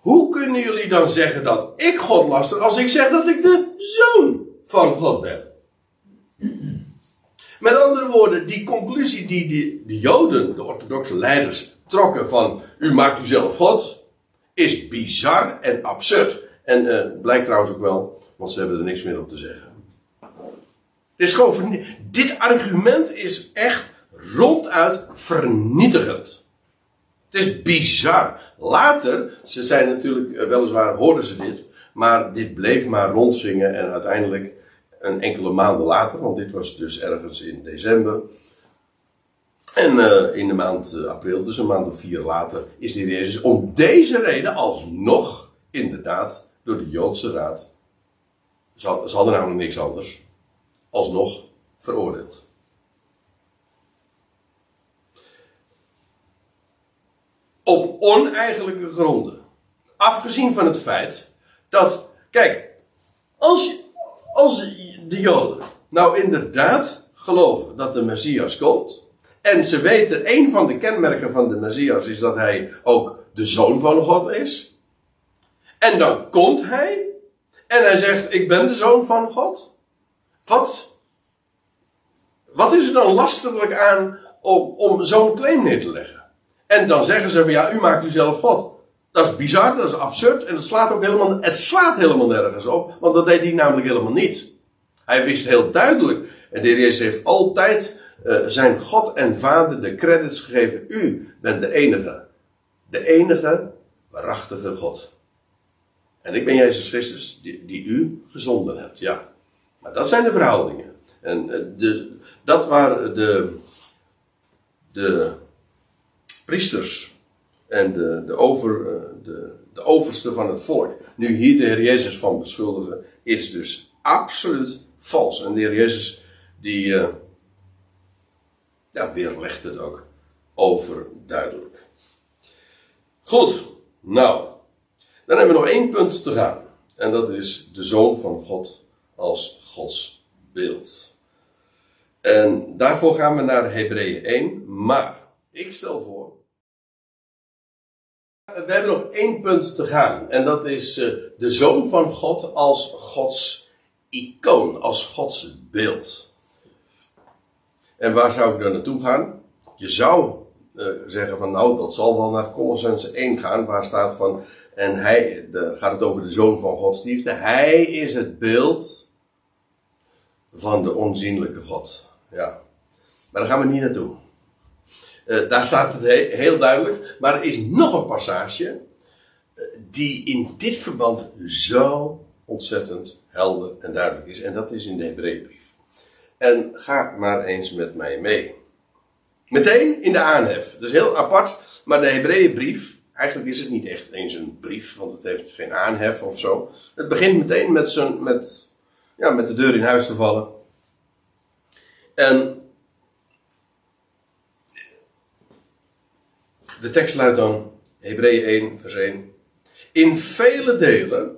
Hoe kunnen jullie dan zeggen dat ik God laster als ik zeg dat ik de zoon van God ben? Met andere woorden, die conclusie die de, de Joden, de orthodoxe leiders, trokken van u maakt u zelf God, is bizar en absurd. En uh, blijkt trouwens ook wel, want ze hebben er niks meer op te zeggen. Het is gewoon dit argument is echt ronduit vernietigend. Het is bizar. Later, ze zijn natuurlijk, eh, weliswaar hoorden ze dit, maar dit bleef maar rondzingen en uiteindelijk een enkele maanden later, want dit was dus ergens in december. En uh, in de maand uh, april, dus een maand of vier later, is de Heer Jezus om deze reden alsnog inderdaad door de Joodse Raad, ze, hadden namelijk niks anders, alsnog veroordeeld. Op oneigenlijke gronden. Afgezien van het feit dat, kijk, als, als de Joden nou inderdaad geloven dat de Messias komt, en ze weten, een van de kenmerken van de Messias is dat hij ook de zoon van God is. En dan komt hij, en hij zegt, ik ben de zoon van God. Wat, wat is er dan lastelijk aan om, om zo'n claim neer te leggen? En dan zeggen ze van ja, u maakt u zelf God. Dat is bizar, dat is absurd en dat slaat ook helemaal, het slaat helemaal nergens op, want dat deed hij namelijk helemaal niet. Hij wist heel duidelijk, en de Heer Jezus heeft altijd uh, zijn God en Vader de credits gegeven. U bent de enige, de enige waarachtige God. En ik ben Jezus Christus die, die u gezonden hebt, ja. Maar dat zijn de verhoudingen. En uh, de, dat waren de, de priesters en de, de over, uh, de, de overste van het volk, nu hier de Heer Jezus van beschuldigen, is dus absoluut vals. En de Heer Jezus, die uh, ja, weerlegt het ook overduidelijk. Goed, nou, dan hebben we nog één punt te gaan. En dat is de Zoon van God als Gods beeld. En daarvoor gaan we naar Hebreeën 1. Maar ik stel voor. We hebben nog één punt te gaan. En dat is uh, de Zoon van God als Gods icoon, als Gods beeld. En waar zou ik dan naartoe gaan? Je zou uh, zeggen van nou, dat zal wel naar Colossense 1 gaan, waar staat van. En hij, de, gaat het over de Zoon van Gods liefde. Hij is het beeld van de onzienlijke God. Ja. Maar daar gaan we niet naartoe. Uh, daar staat het he heel duidelijk. Maar er is nog een passage. Uh, die in dit verband zo ontzettend helder en duidelijk is. En dat is in de Hebreeënbrief. En ga maar eens met mij mee. Meteen in de aanhef. Dat is heel apart. Maar de Hebreeënbrief. Eigenlijk is het niet echt eens een brief. Want het heeft geen aanhef of zo. Het begint meteen met, zijn, met, ja, met de deur in huis te vallen. En de tekst luidt dan, Hebreeën 1, vers 1. In vele delen,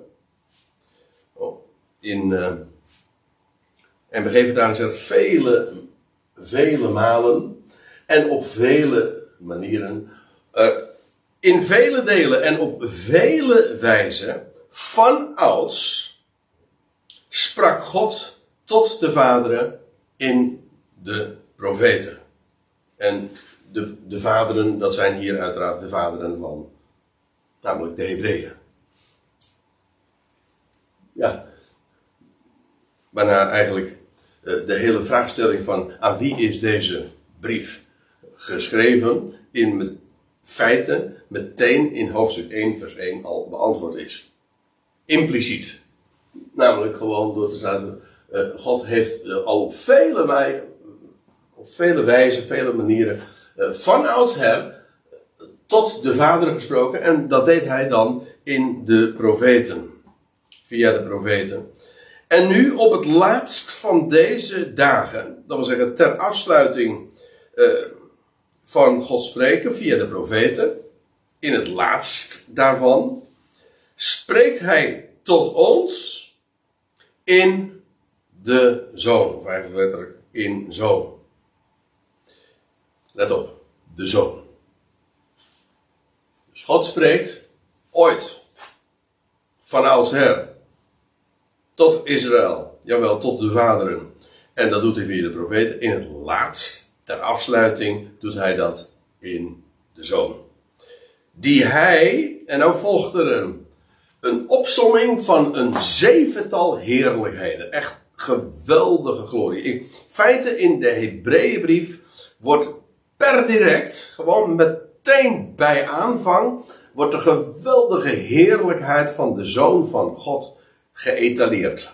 in, uh, en we geven het aan zegt vele, vele malen en op vele manieren, uh, in vele delen en op vele wijzen, van ouds, sprak God tot de vaderen in de profeten. En de, de vaderen, dat zijn hier uiteraard de vaderen van, namelijk de Hebreeën. Ja. Waarna eigenlijk eh, de hele vraagstelling van aan wie is deze brief geschreven in feite meteen in hoofdstuk 1 vers 1 al beantwoord is. Impliciet. Namelijk gewoon door te zeggen, uh, God heeft uh, al op vele op vele wijzen, vele manieren, uh, van tot de Vader gesproken. En dat deed hij dan in de profeten. Via de profeten. En nu op het laatst van deze dagen, dat wil zeggen ter afsluiting uh, van God spreken via de profeten, in het laatst daarvan, spreekt hij tot ons in de zoon, of letterlijk in zoon. Let op, de zoon. Dus God spreekt ooit van oudsher tot Israël, jawel, tot de vaderen. En dat doet hij via de profeten. In het laatst, ter afsluiting, doet hij dat in de zoon. Die hij, en nou volgt er een, een opsomming van een zevental heerlijkheden. Echt geweldige glorie. In feite in de Hebreeënbrief wordt per direct, gewoon meteen bij aanvang, wordt de geweldige heerlijkheid van de Zoon van God geëtaleerd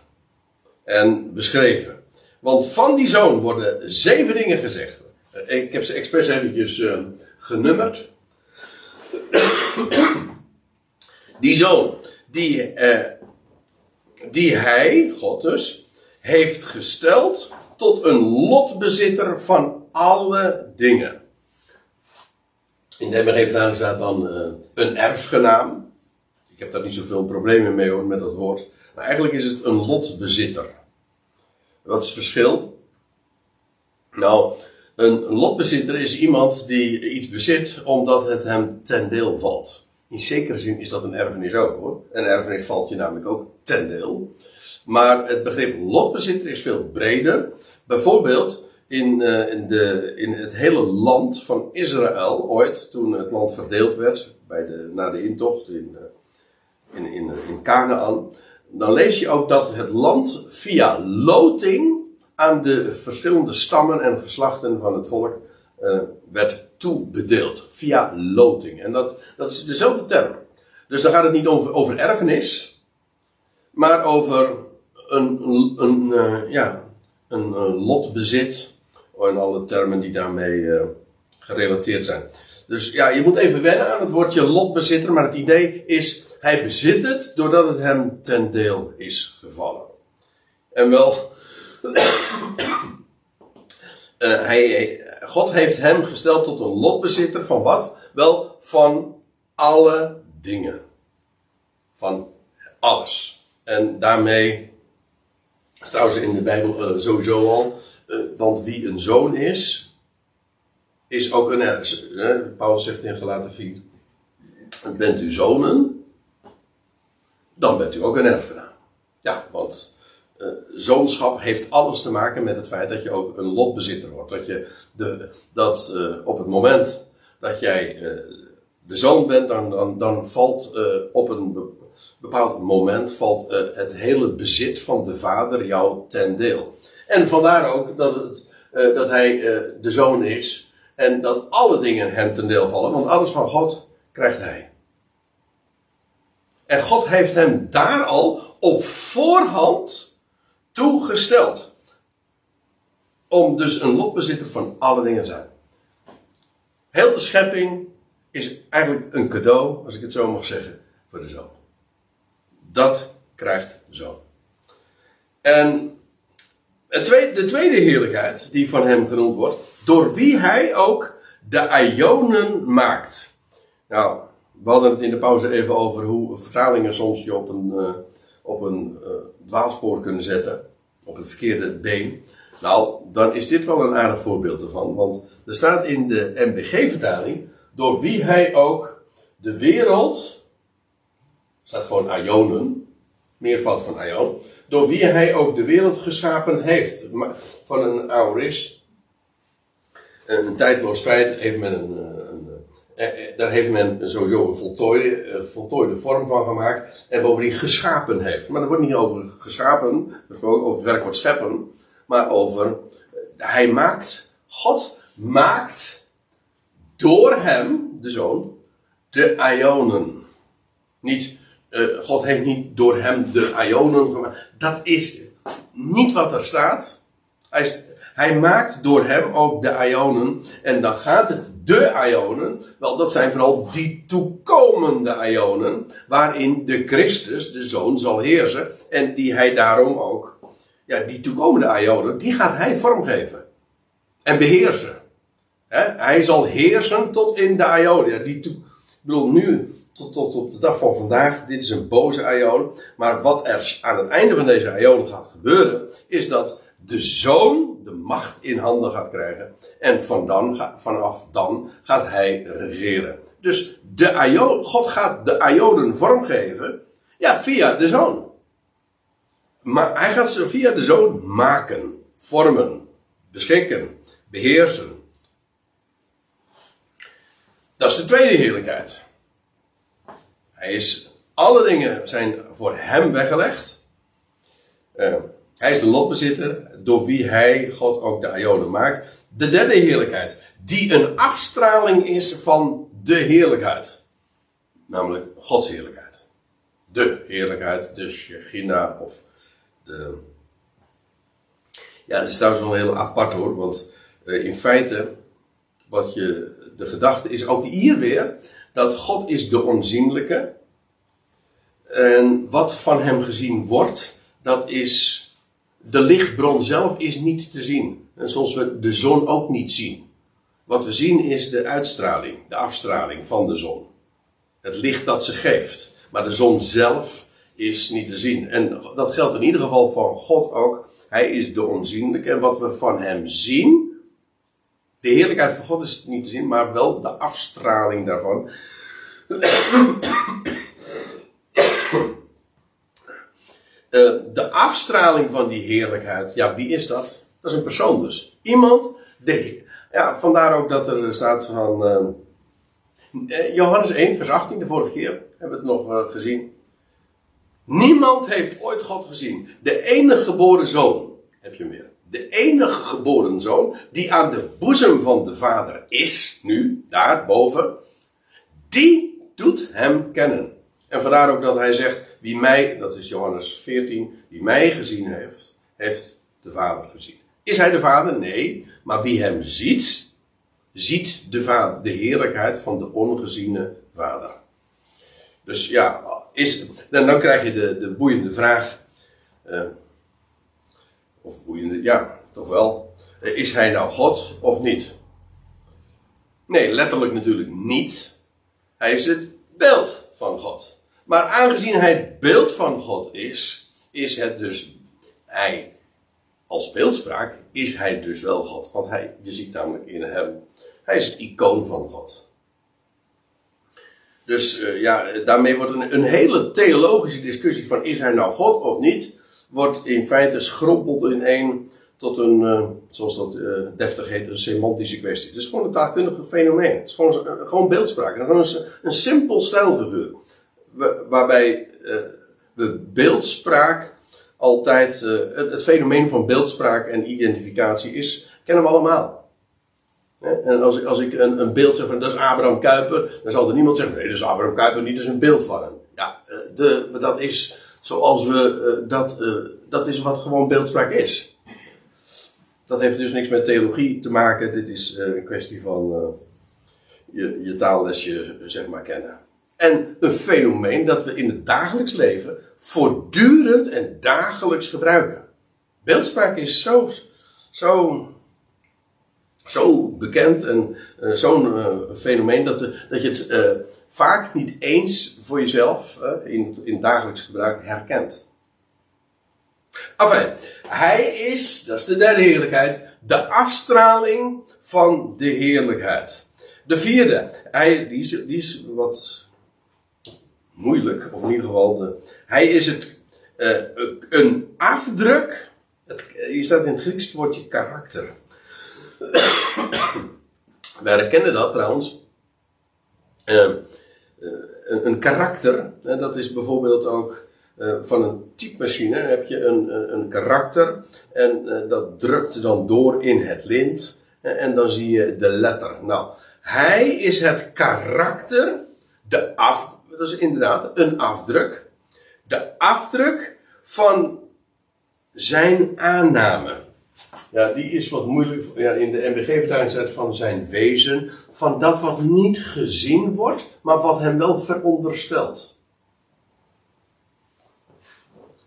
en beschreven. Want van die Zoon worden zeven dingen gezegd. Ik heb ze expres eventjes uh, genummerd. die Zoon, die, uh, die Hij, God dus, heeft gesteld tot een lotbezitter van alle dingen. In de MRG staat dan uh, een erfgenaam. Ik heb daar niet zoveel problemen mee hoor, met dat woord. Maar eigenlijk is het een lotbezitter. Wat is het verschil? Nou, een lotbezitter is iemand die iets bezit omdat het hem ten deel valt. In zekere zin is dat een erfenis ook hoor. Een erfenis valt je namelijk ook ten deel. Maar het begrip lotbezitter is veel breder. Bijvoorbeeld, in, uh, in, de, in het hele land van Israël ooit, toen het land verdeeld werd, bij de, na de intocht in, uh, in, in, in Canaan, dan lees je ook dat het land via loting aan de verschillende stammen en geslachten van het volk uh, werd toebedeeld. Via loting. En dat, dat is dezelfde term. Dus dan gaat het niet over, over erfenis, maar over een, een, een ja, een, een lotbezit en alle termen die daarmee uh, gerelateerd zijn. Dus ja, je moet even wennen aan het woordje lotbezitter, maar het idee is Hij bezit het doordat het hem ten deel is gevallen. En wel, uh, hij, God heeft hem gesteld tot een lotbezitter van wat? Wel, van alle dingen. Van alles. En daarmee, is trouwens in de Bijbel uh, sowieso al, uh, want wie een zoon is, is ook een erfgenaam. Paulus zegt in Galaten 4, bent u zonen, dan bent u ook een erfgenaam. Ja, want uh, zoonschap heeft alles te maken met het feit dat je ook een lotbezitter wordt. Dat je de, dat uh, op het moment dat jij uh, de zoon bent, dan, dan, dan valt op een bepaald moment valt het hele bezit van de vader jou ten deel. En vandaar ook dat, het, dat hij de zoon is en dat alle dingen hem ten deel vallen, want alles van God krijgt hij. En God heeft hem daar al op voorhand toegesteld. Om dus een lotbezitter van alle dingen te zijn. Heel de schepping is eigenlijk een cadeau, als ik het zo mag zeggen, voor de zoon. Dat krijgt de zoon. En de tweede heerlijkheid die van hem genoemd wordt, door wie hij ook de ionen maakt. Nou, we hadden het in de pauze even over hoe vertalingen soms je op een, uh, op een uh, dwaalspoor kunnen zetten. Op het verkeerde been. Nou, dan is dit wel een aardig voorbeeld ervan. Want er staat in de MBG-vertaling. Door wie hij ook de wereld. staat gewoon Ionen. Meervoud van Ion. Door wie hij ook de wereld geschapen heeft. Van een aorist. Een tijdloos feit heeft men een, eh, daar heeft men sowieso een voltooide, eh, voltooide vorm van gemaakt. En bovendien geschapen heeft. Maar er wordt niet over geschapen gesproken, over het werkwoord scheppen. Maar over, hij maakt, God maakt door hem, de zoon, de ionen. Niet, God heeft niet door hem de ionen gemaakt. Dat is niet wat er staat. Hij, hij maakt door hem ook de ionen. En dan gaat het de ionen. Wel, dat zijn vooral die toekomende ionen. Waarin de Christus, de zoon, zal heersen. En die hij daarom ook. Ja, die toekomende ionen, die gaat hij vormgeven. En beheersen. hij zal heersen tot in de ionen. Die ik bedoel, nu tot, tot op de dag van vandaag, dit is een boze ion. Maar wat er aan het einde van deze ion gaat gebeuren, is dat de zoon de macht in handen gaat krijgen. En van dan, vanaf dan gaat hij regeren. Dus de Ion, God gaat de Ionen vormgeven. Ja, via de zoon. Maar hij gaat ze via de zoon maken, vormen, beschikken, beheersen. Dat is de tweede heerlijkheid. Hij is, alle dingen zijn voor hem weggelegd. Uh, hij is de lotbezitter door wie hij, God, ook de Ionen maakt. De derde heerlijkheid, die een afstraling is van de heerlijkheid. Namelijk Gods heerlijkheid. De heerlijkheid, de Shechina of de... Ja, het is trouwens wel heel apart hoor, want uh, in feite, wat je, de gedachte is ook hier weer, dat God is de onzienlijke. En wat van hem gezien wordt, dat is de lichtbron zelf is niet te zien. En zoals we de zon ook niet zien. Wat we zien is de uitstraling, de afstraling van de zon. Het licht dat ze geeft. Maar de zon zelf is niet te zien. En dat geldt in ieder geval van God ook. Hij is de onzienlijke. En wat we van hem zien. De heerlijkheid van God is niet te zien, maar wel de afstraling daarvan. Uh, de afstraling van die heerlijkheid, ja, wie is dat? Dat is een persoon dus. Iemand, de, ja, vandaar ook dat er staat van uh, Johannes 1, vers 18, de vorige keer hebben we het nog gezien. Niemand heeft ooit God gezien. De enige geboren zoon, heb je hem weer. De enige geboren zoon, die aan de boezem van de Vader is, nu, daar boven, die doet hem kennen. En vandaar ook dat hij zegt, wie mij, dat is Johannes 14, wie mij gezien heeft, heeft de Vader gezien. Is hij de Vader? Nee. Maar wie hem ziet, ziet de, vader, de heerlijkheid van de ongeziene Vader. Dus ja, is, dan, dan krijg je de, de boeiende vraag. eh, of boeiende, ja, toch wel. Eh, is hij nou God of niet? Nee, letterlijk natuurlijk niet. Hij is het beeld van God. Maar aangezien hij beeld van God is, is het dus hij als beeldspraak is hij dus wel God. Want hij, je ziet namelijk in hem, hij is het icoon van God. Dus eh, ja, daarmee wordt een, een hele theologische discussie van is hij nou God of niet, wordt in feite schrompeld in één tot een, eh, zoals dat eh, deftig heet, een semantische kwestie. Het is gewoon een taalkundige fenomeen. Het is gewoon, gewoon beeldspraak. Een, een simpel stijlfiguur. Wa- Waarbij eh, we beeldspraak altijd, eh, het, het fenomeen van beeldspraak en identificatie is, kennen we allemaal. En als ik, als ik een, een beeld zeg van dat is Abraham Kuyper, dan zal er niemand zeggen, nee, dat is Abraham Kuyper niet, dat een beeld van hem. Ja, eh, de, dat is zoals we, dat, dat is wat gewoon beeldspraak is. Dat heeft dus niks met theologie te maken, dit is een kwestie van je, je taallesje, zeg maar, kennen. En een fenomeen dat we in het dagelijks leven voortdurend en dagelijks gebruiken. Beeldspraak is zo, zo, zo bekend en eh, zo'n eh, fenomeen dat, eh, dat je het vaak niet eens voor jezelf in, in dagelijks gebruik herkent. Enfin, hij is, dat is de derde heerlijkheid, de afstraling van de heerlijkheid. De vierde, hij, die is wat moeilijk, of in ieder geval, de, hij is het, eh, een afdruk. Het, hier staat in het Grieks het woordje karakter. Wij herkennen dat trouwens. Eh, eh, een, een karakter, dat is bijvoorbeeld ook eh, van een typemachine. heb je een, een, karakter en eh, dat drukt dan door in het lint. en dan zie je de letter. Nou, hij is het karakter, de af, dat is inderdaad een afdruk. De afdruk van zijn aanname. Ja, die is wat moeilijk. Ja, in de MBG-vertaling staat van zijn wezen. Van dat wat niet gezien wordt, maar wat hem wel veronderstelt.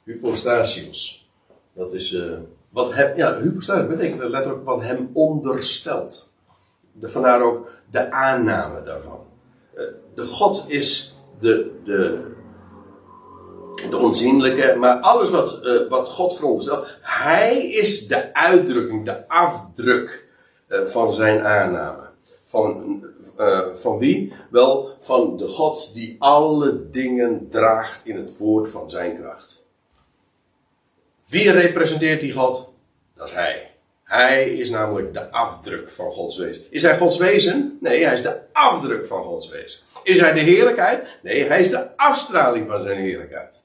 Hypostasios. Dat is. eh, wat hem, ja, hypostasios betekent letterlijk wat hem onderstelt. De, vandaar ook de aanname daarvan. Eh, de God is de, de, de onzienlijke, maar alles wat, eh, wat God veronderstelt, hij is de uitdrukking, de afdruk eh, van zijn aanname. Van, eh, van wie? Wel, van de God die alle dingen draagt in het woord van zijn kracht. Wie representeert die God? Dat is hij. Hij is namelijk de afdruk van Gods wezen. Is hij Gods wezen? Nee, hij is de afdruk van Gods wezen. Is hij de heerlijkheid? Nee, hij is de afstraling van zijn heerlijkheid.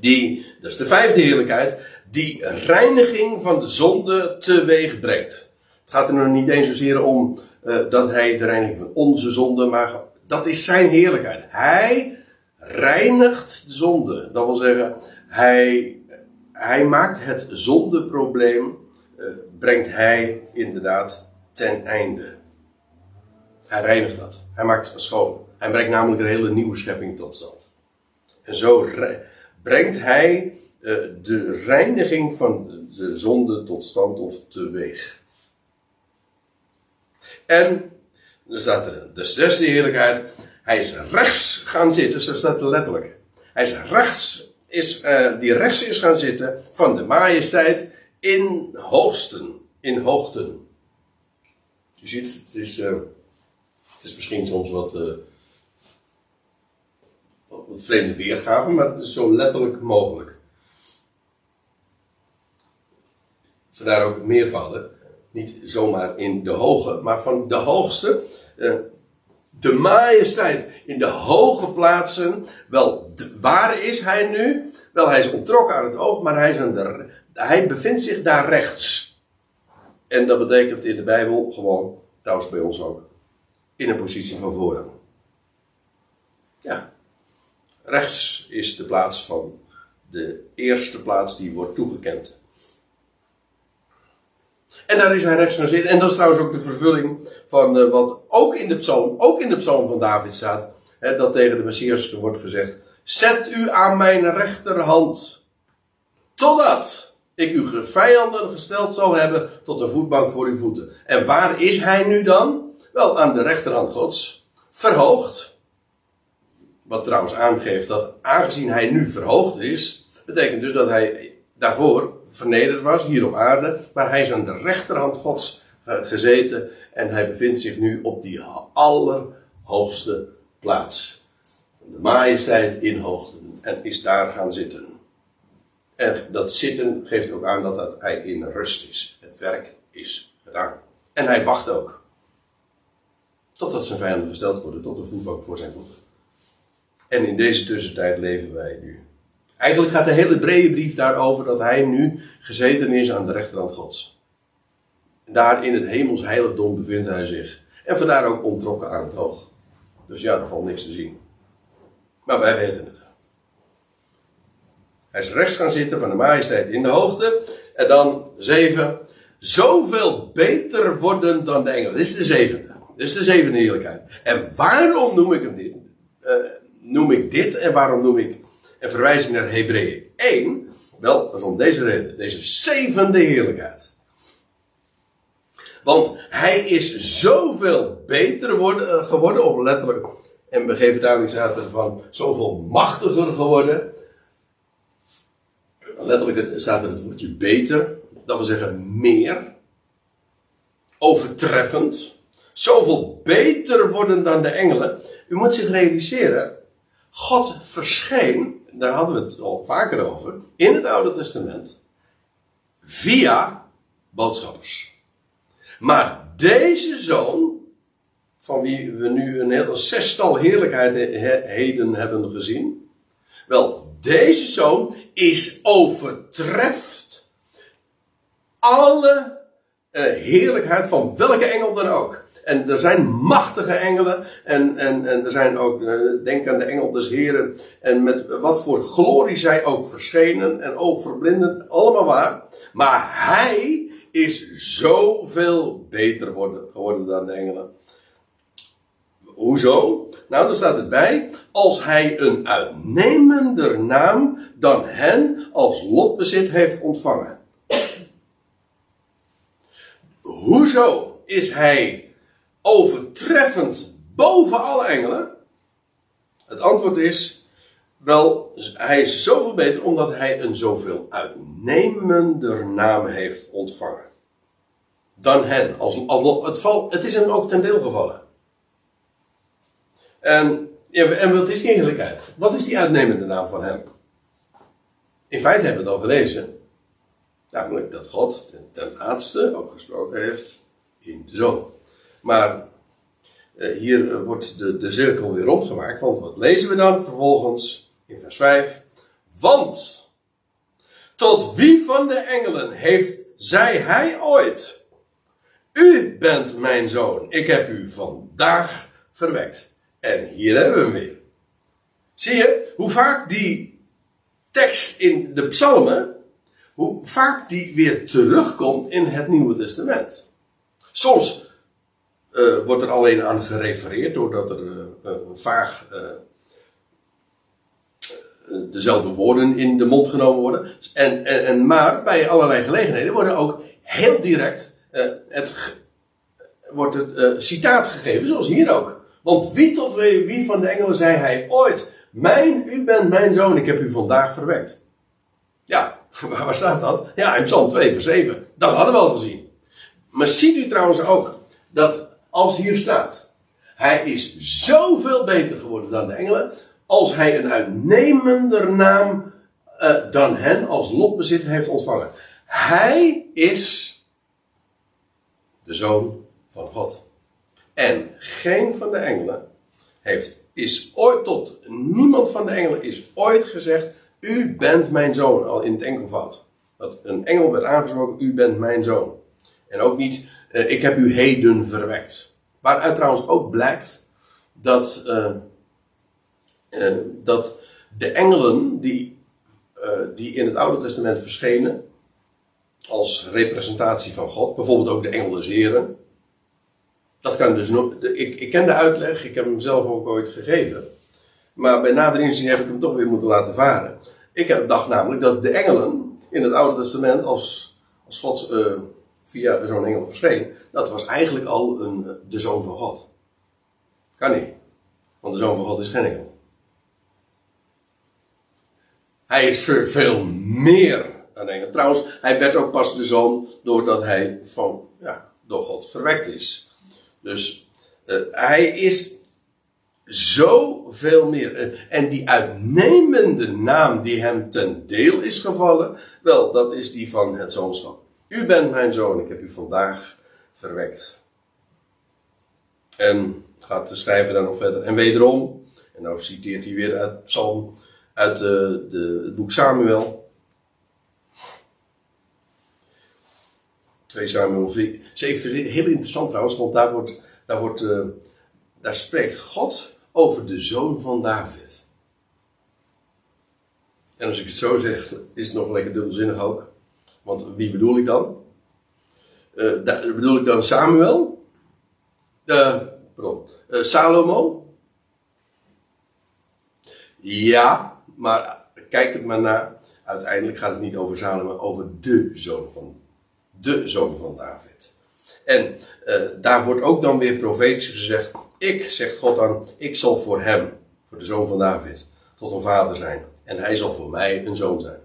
Die, dat is de vijfde heerlijkheid, die reiniging van de zonde teweeg brengt. Het gaat er nog niet eens zozeer om eh, dat hij de reiniging van onze zonde, maar dat is zijn heerlijkheid. Hij reinigt de zonde. Dat wil zeggen, hij, hij maakt het zondeprobleem, eh, brengt hij inderdaad ten einde. Hij reinigt dat. Hij maakt het schoon. Hij brengt namelijk een hele nieuwe schepping tot stand. En zo re- brengt hij eh, de reiniging van de zonde tot stand of teweeg. En, dan staat er de zesde heerlijkheid. Hij is rechts gaan zitten, zo staat het letterlijk. Hij is rechts, is, eh, die rechts is gaan zitten van de majesteit in hoogsten. In hoogten. Je ziet, het is, eh, het is misschien soms wat, eh, wat vreemde weergave, maar het is zo letterlijk mogelijk. Vandaar ook meervallen. Niet zomaar in de hoge, maar van de hoogste. de majesteit in de hoge plaatsen. Wel, waar is hij nu? Wel, hij is ontrokken aan het oog, maar hij, is hij bevindt zich daar rechts. En dat betekent in de Bijbel gewoon, trouwens bij ons ook, in een positie van voorrang. Ja. Rechts is de plaats van de eerste plaats die wordt toegekend. En daar is hij rechts gaan zitten. En dat is trouwens ook de vervulling van uh, wat ook in de psalm, ook in de psalm van David staat. Hè, dat tegen de Messias wordt gezegd. Zet u aan mijn rechterhand. Totdat ik uw vijanden gesteld zal hebben tot een voetbank voor uw voeten. En waar is hij nu dan? Wel, aan de rechterhand gods. Verhoogd. Wat trouwens aangeeft dat aangezien hij nu verhoogd is, betekent dus dat hij daarvoor vernederd was, hier op aarde. Maar hij is aan de rechterhand gods gezeten en hij bevindt zich nu op die allerhoogste plaats. De majesteit in hoogte en is daar gaan zitten. En dat zitten geeft ook aan dat, dat hij in rust is. Het werk is gedaan. En hij wacht ook. Totdat zijn vijanden gesteld worden tot een voetbank voor zijn voeten. En in deze tussentijd leven wij nu. Eigenlijk gaat de hele brief daarover dat hij nu gezeten is aan de rechterhand Gods. Daar in het hemels heiligdom bevindt hij zich. En vandaar ook ontrokken aan het oog. Dus ja, er valt niks te zien. Maar wij weten het. Hij is rechts gaan zitten van de majesteit in de hoogte. En dan zeven. Zoveel beter worden dan de engelen. Dit is de zevende. Dit is de zevende heerlijkheid. En waarom noem ik hem dit? Uh, noem ik dit en waarom noem ik en verwijs ik naar Hebreeën 1? Wel, dat is om deze reden. Deze zevende heerlijkheid. Want hij is zoveel beter uh, geworden, of letterlijk, en we geven duidelijk staat van zoveel machtiger geworden. Letterlijk staat er het woordje beter, dat wil zeggen meer, overtreffend, zoveel beter worden dan de engelen. U moet zich realiseren, God verscheen, daar hadden we het al vaker over, in het Oude Testament, via boodschappers. Maar deze zoon, van wie we nu een heel zestal heerlijkheden hebben gezien, wel, deze zoon is overtreft alle uh, heerlijkheid van welke engel dan ook. En er zijn machtige engelen. En, en, en er zijn ook, uh, denk aan de engel des Heren. En met wat voor glorie zij ook verschenen. En ook verblindend. Allemaal waar. Maar hij is zoveel beter worden, geworden dan de engelen. Hoezo? Nou, dan staat het bij. Als hij een uitnemender naam dan hen als lotbezit heeft ontvangen. Hoezo is hij overtreffend boven alle engelen? Het antwoord is, wel, hij is zoveel beter omdat hij een zoveel uitnemender naam heeft ontvangen. Dan hen. Als, het, het is hem ook ten deel gevallen. En, en wat is die eerlijkheid? Wat is die uitnemende naam van hem? In feite hebben we het al gelezen. Namelijk dat God ten, ten laatste ook gesproken heeft in de zoon. Maar eh, hier eh, wordt de, de cirkel weer rondgemaakt. Want wat lezen we dan vervolgens in vers 5? Want tot wie van de engelen heeft zij hij ooit? U bent mijn zoon. Ik heb u vandaag verwekt. En hier hebben we hem weer. Zie je hoe vaak die tekst in de psalmen, hoe vaak die weer terugkomt in het Nieuwe Testament. Soms uh, wordt er alleen aan gerefereerd, doordat er uh, vaag uh, dezelfde woorden in de mond genomen worden. En, en, en, maar bij allerlei gelegenheden worden ook heel direct het, wordt het citaat gegeven, zoals hier ook. Want wie tot wie van de engelen zei hij ooit: Mijn, u bent mijn zoon, ik heb u vandaag verwekt. Ja, waar staat dat? Ja, in Psalm 2, vers 7. Dat hadden we al gezien. Maar ziet u trouwens ook dat als hier staat. Hij is zoveel beter geworden dan de engelen. Als hij een uitnemender naam uh, dan hen als lotbezit heeft ontvangen. Hij is de zoon van God. En geen van de engelen heeft, is ooit tot, niemand van de engelen is ooit gezegd, u bent mijn zoon, al in het enkelvoud. Dat een engel werd aangesproken, u bent mijn zoon. En ook niet, uh, ik heb u heden verwekt. Waaruit trouwens ook blijkt dat, uh, uh, dat de engelen die, die in het Oude Testament verschenen, als representatie van God. Bijvoorbeeld ook de engel des Heren. Dat kan dus. Ik, ik ken de uitleg, ik heb hem zelf ook ooit gegeven. Maar bij nader inzien heb ik hem toch weer moeten laten varen. Ik dacht namelijk dat de engelen in het Oude Testament, als, als God uh, via zo'n engel verscheen, dat was eigenlijk al een, de zoon van God. Kan niet. Want de zoon van God is geen engel. Hij is veel meer dan engel. Trouwens, hij werd ook pas de zoon doordat hij van, ja, door God verwekt is. Dus uh, hij is zoveel meer. En die uitnemende naam die hem ten deel is gevallen, wel, dat is die van het zoonschap. U bent mijn zoon, ik heb u vandaag verwekt. En gaat de schrijver dan nog verder. En wederom, en nou citeert hij weer uit Psalm, uit de, de, het boek Samuel. 2 Samuel 7, heel interessant trouwens, want daar wordt, daar wordt, uh, daar spreekt God over de zoon van David. En als ik het zo zeg, is het nog lekker dubbelzinnig ook. Want wie bedoel ik dan? Uh, bedoel ik dan Samuel? Uh, pardon. Salomo? Ja, maar kijk het maar na. Uiteindelijk gaat het niet over Salomo, over de zoon van, de zoon van David. En daar wordt ook dan weer profetisch gezegd: Ik, zegt God dan, ik zal voor hem, voor de zoon van David, tot een vader zijn. En hij zal voor mij een zoon zijn.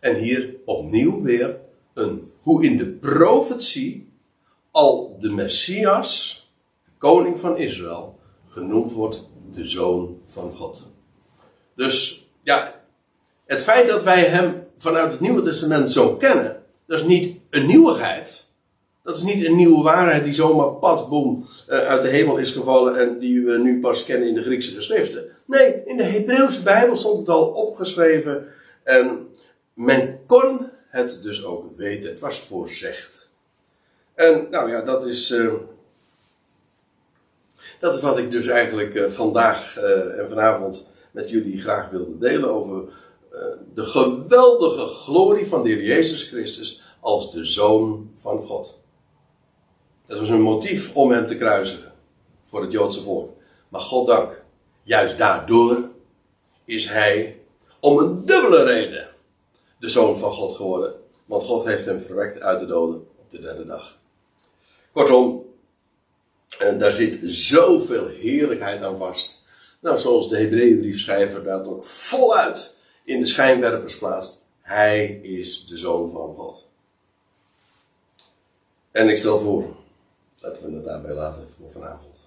En hier opnieuw weer een, hoe in de profetie al de Messias, koning van Israël, genoemd wordt de zoon van God. Dus ja, het feit dat wij hem vanuit het Nieuwe Testament zo kennen, dat is niet een nieuwigheid. Dat is niet een nieuwe waarheid die zomaar pas, boem, eh, uit de hemel is gevallen en die we nu pas kennen in de Griekse geschriften. Nee, in de Hebreeuwse Bijbel stond het al opgeschreven en men kon het dus ook weten. Het was voorzegd. En nou ja, dat is. Uh, dat is wat ik dus eigenlijk uh, vandaag en vanavond met jullie graag wilde delen over de geweldige glorie van de Heer Jezus Christus als de Zoon van God. Dat was een motief om hem te kruisigen voor het Joodse volk. Maar God dank, juist daardoor is hij om een dubbele reden de zoon van God geworden. Want God heeft hem verwekt uit de doden op de derde dag. Kortom, daar zit zoveel heerlijkheid aan vast. Nou, zoals de Hebreeënbriefschrijver dat ook voluit in de schijnwerpers plaatst. Hij is de zoon van God. En ik stel voor, laten we het daarbij laten voor vanavond.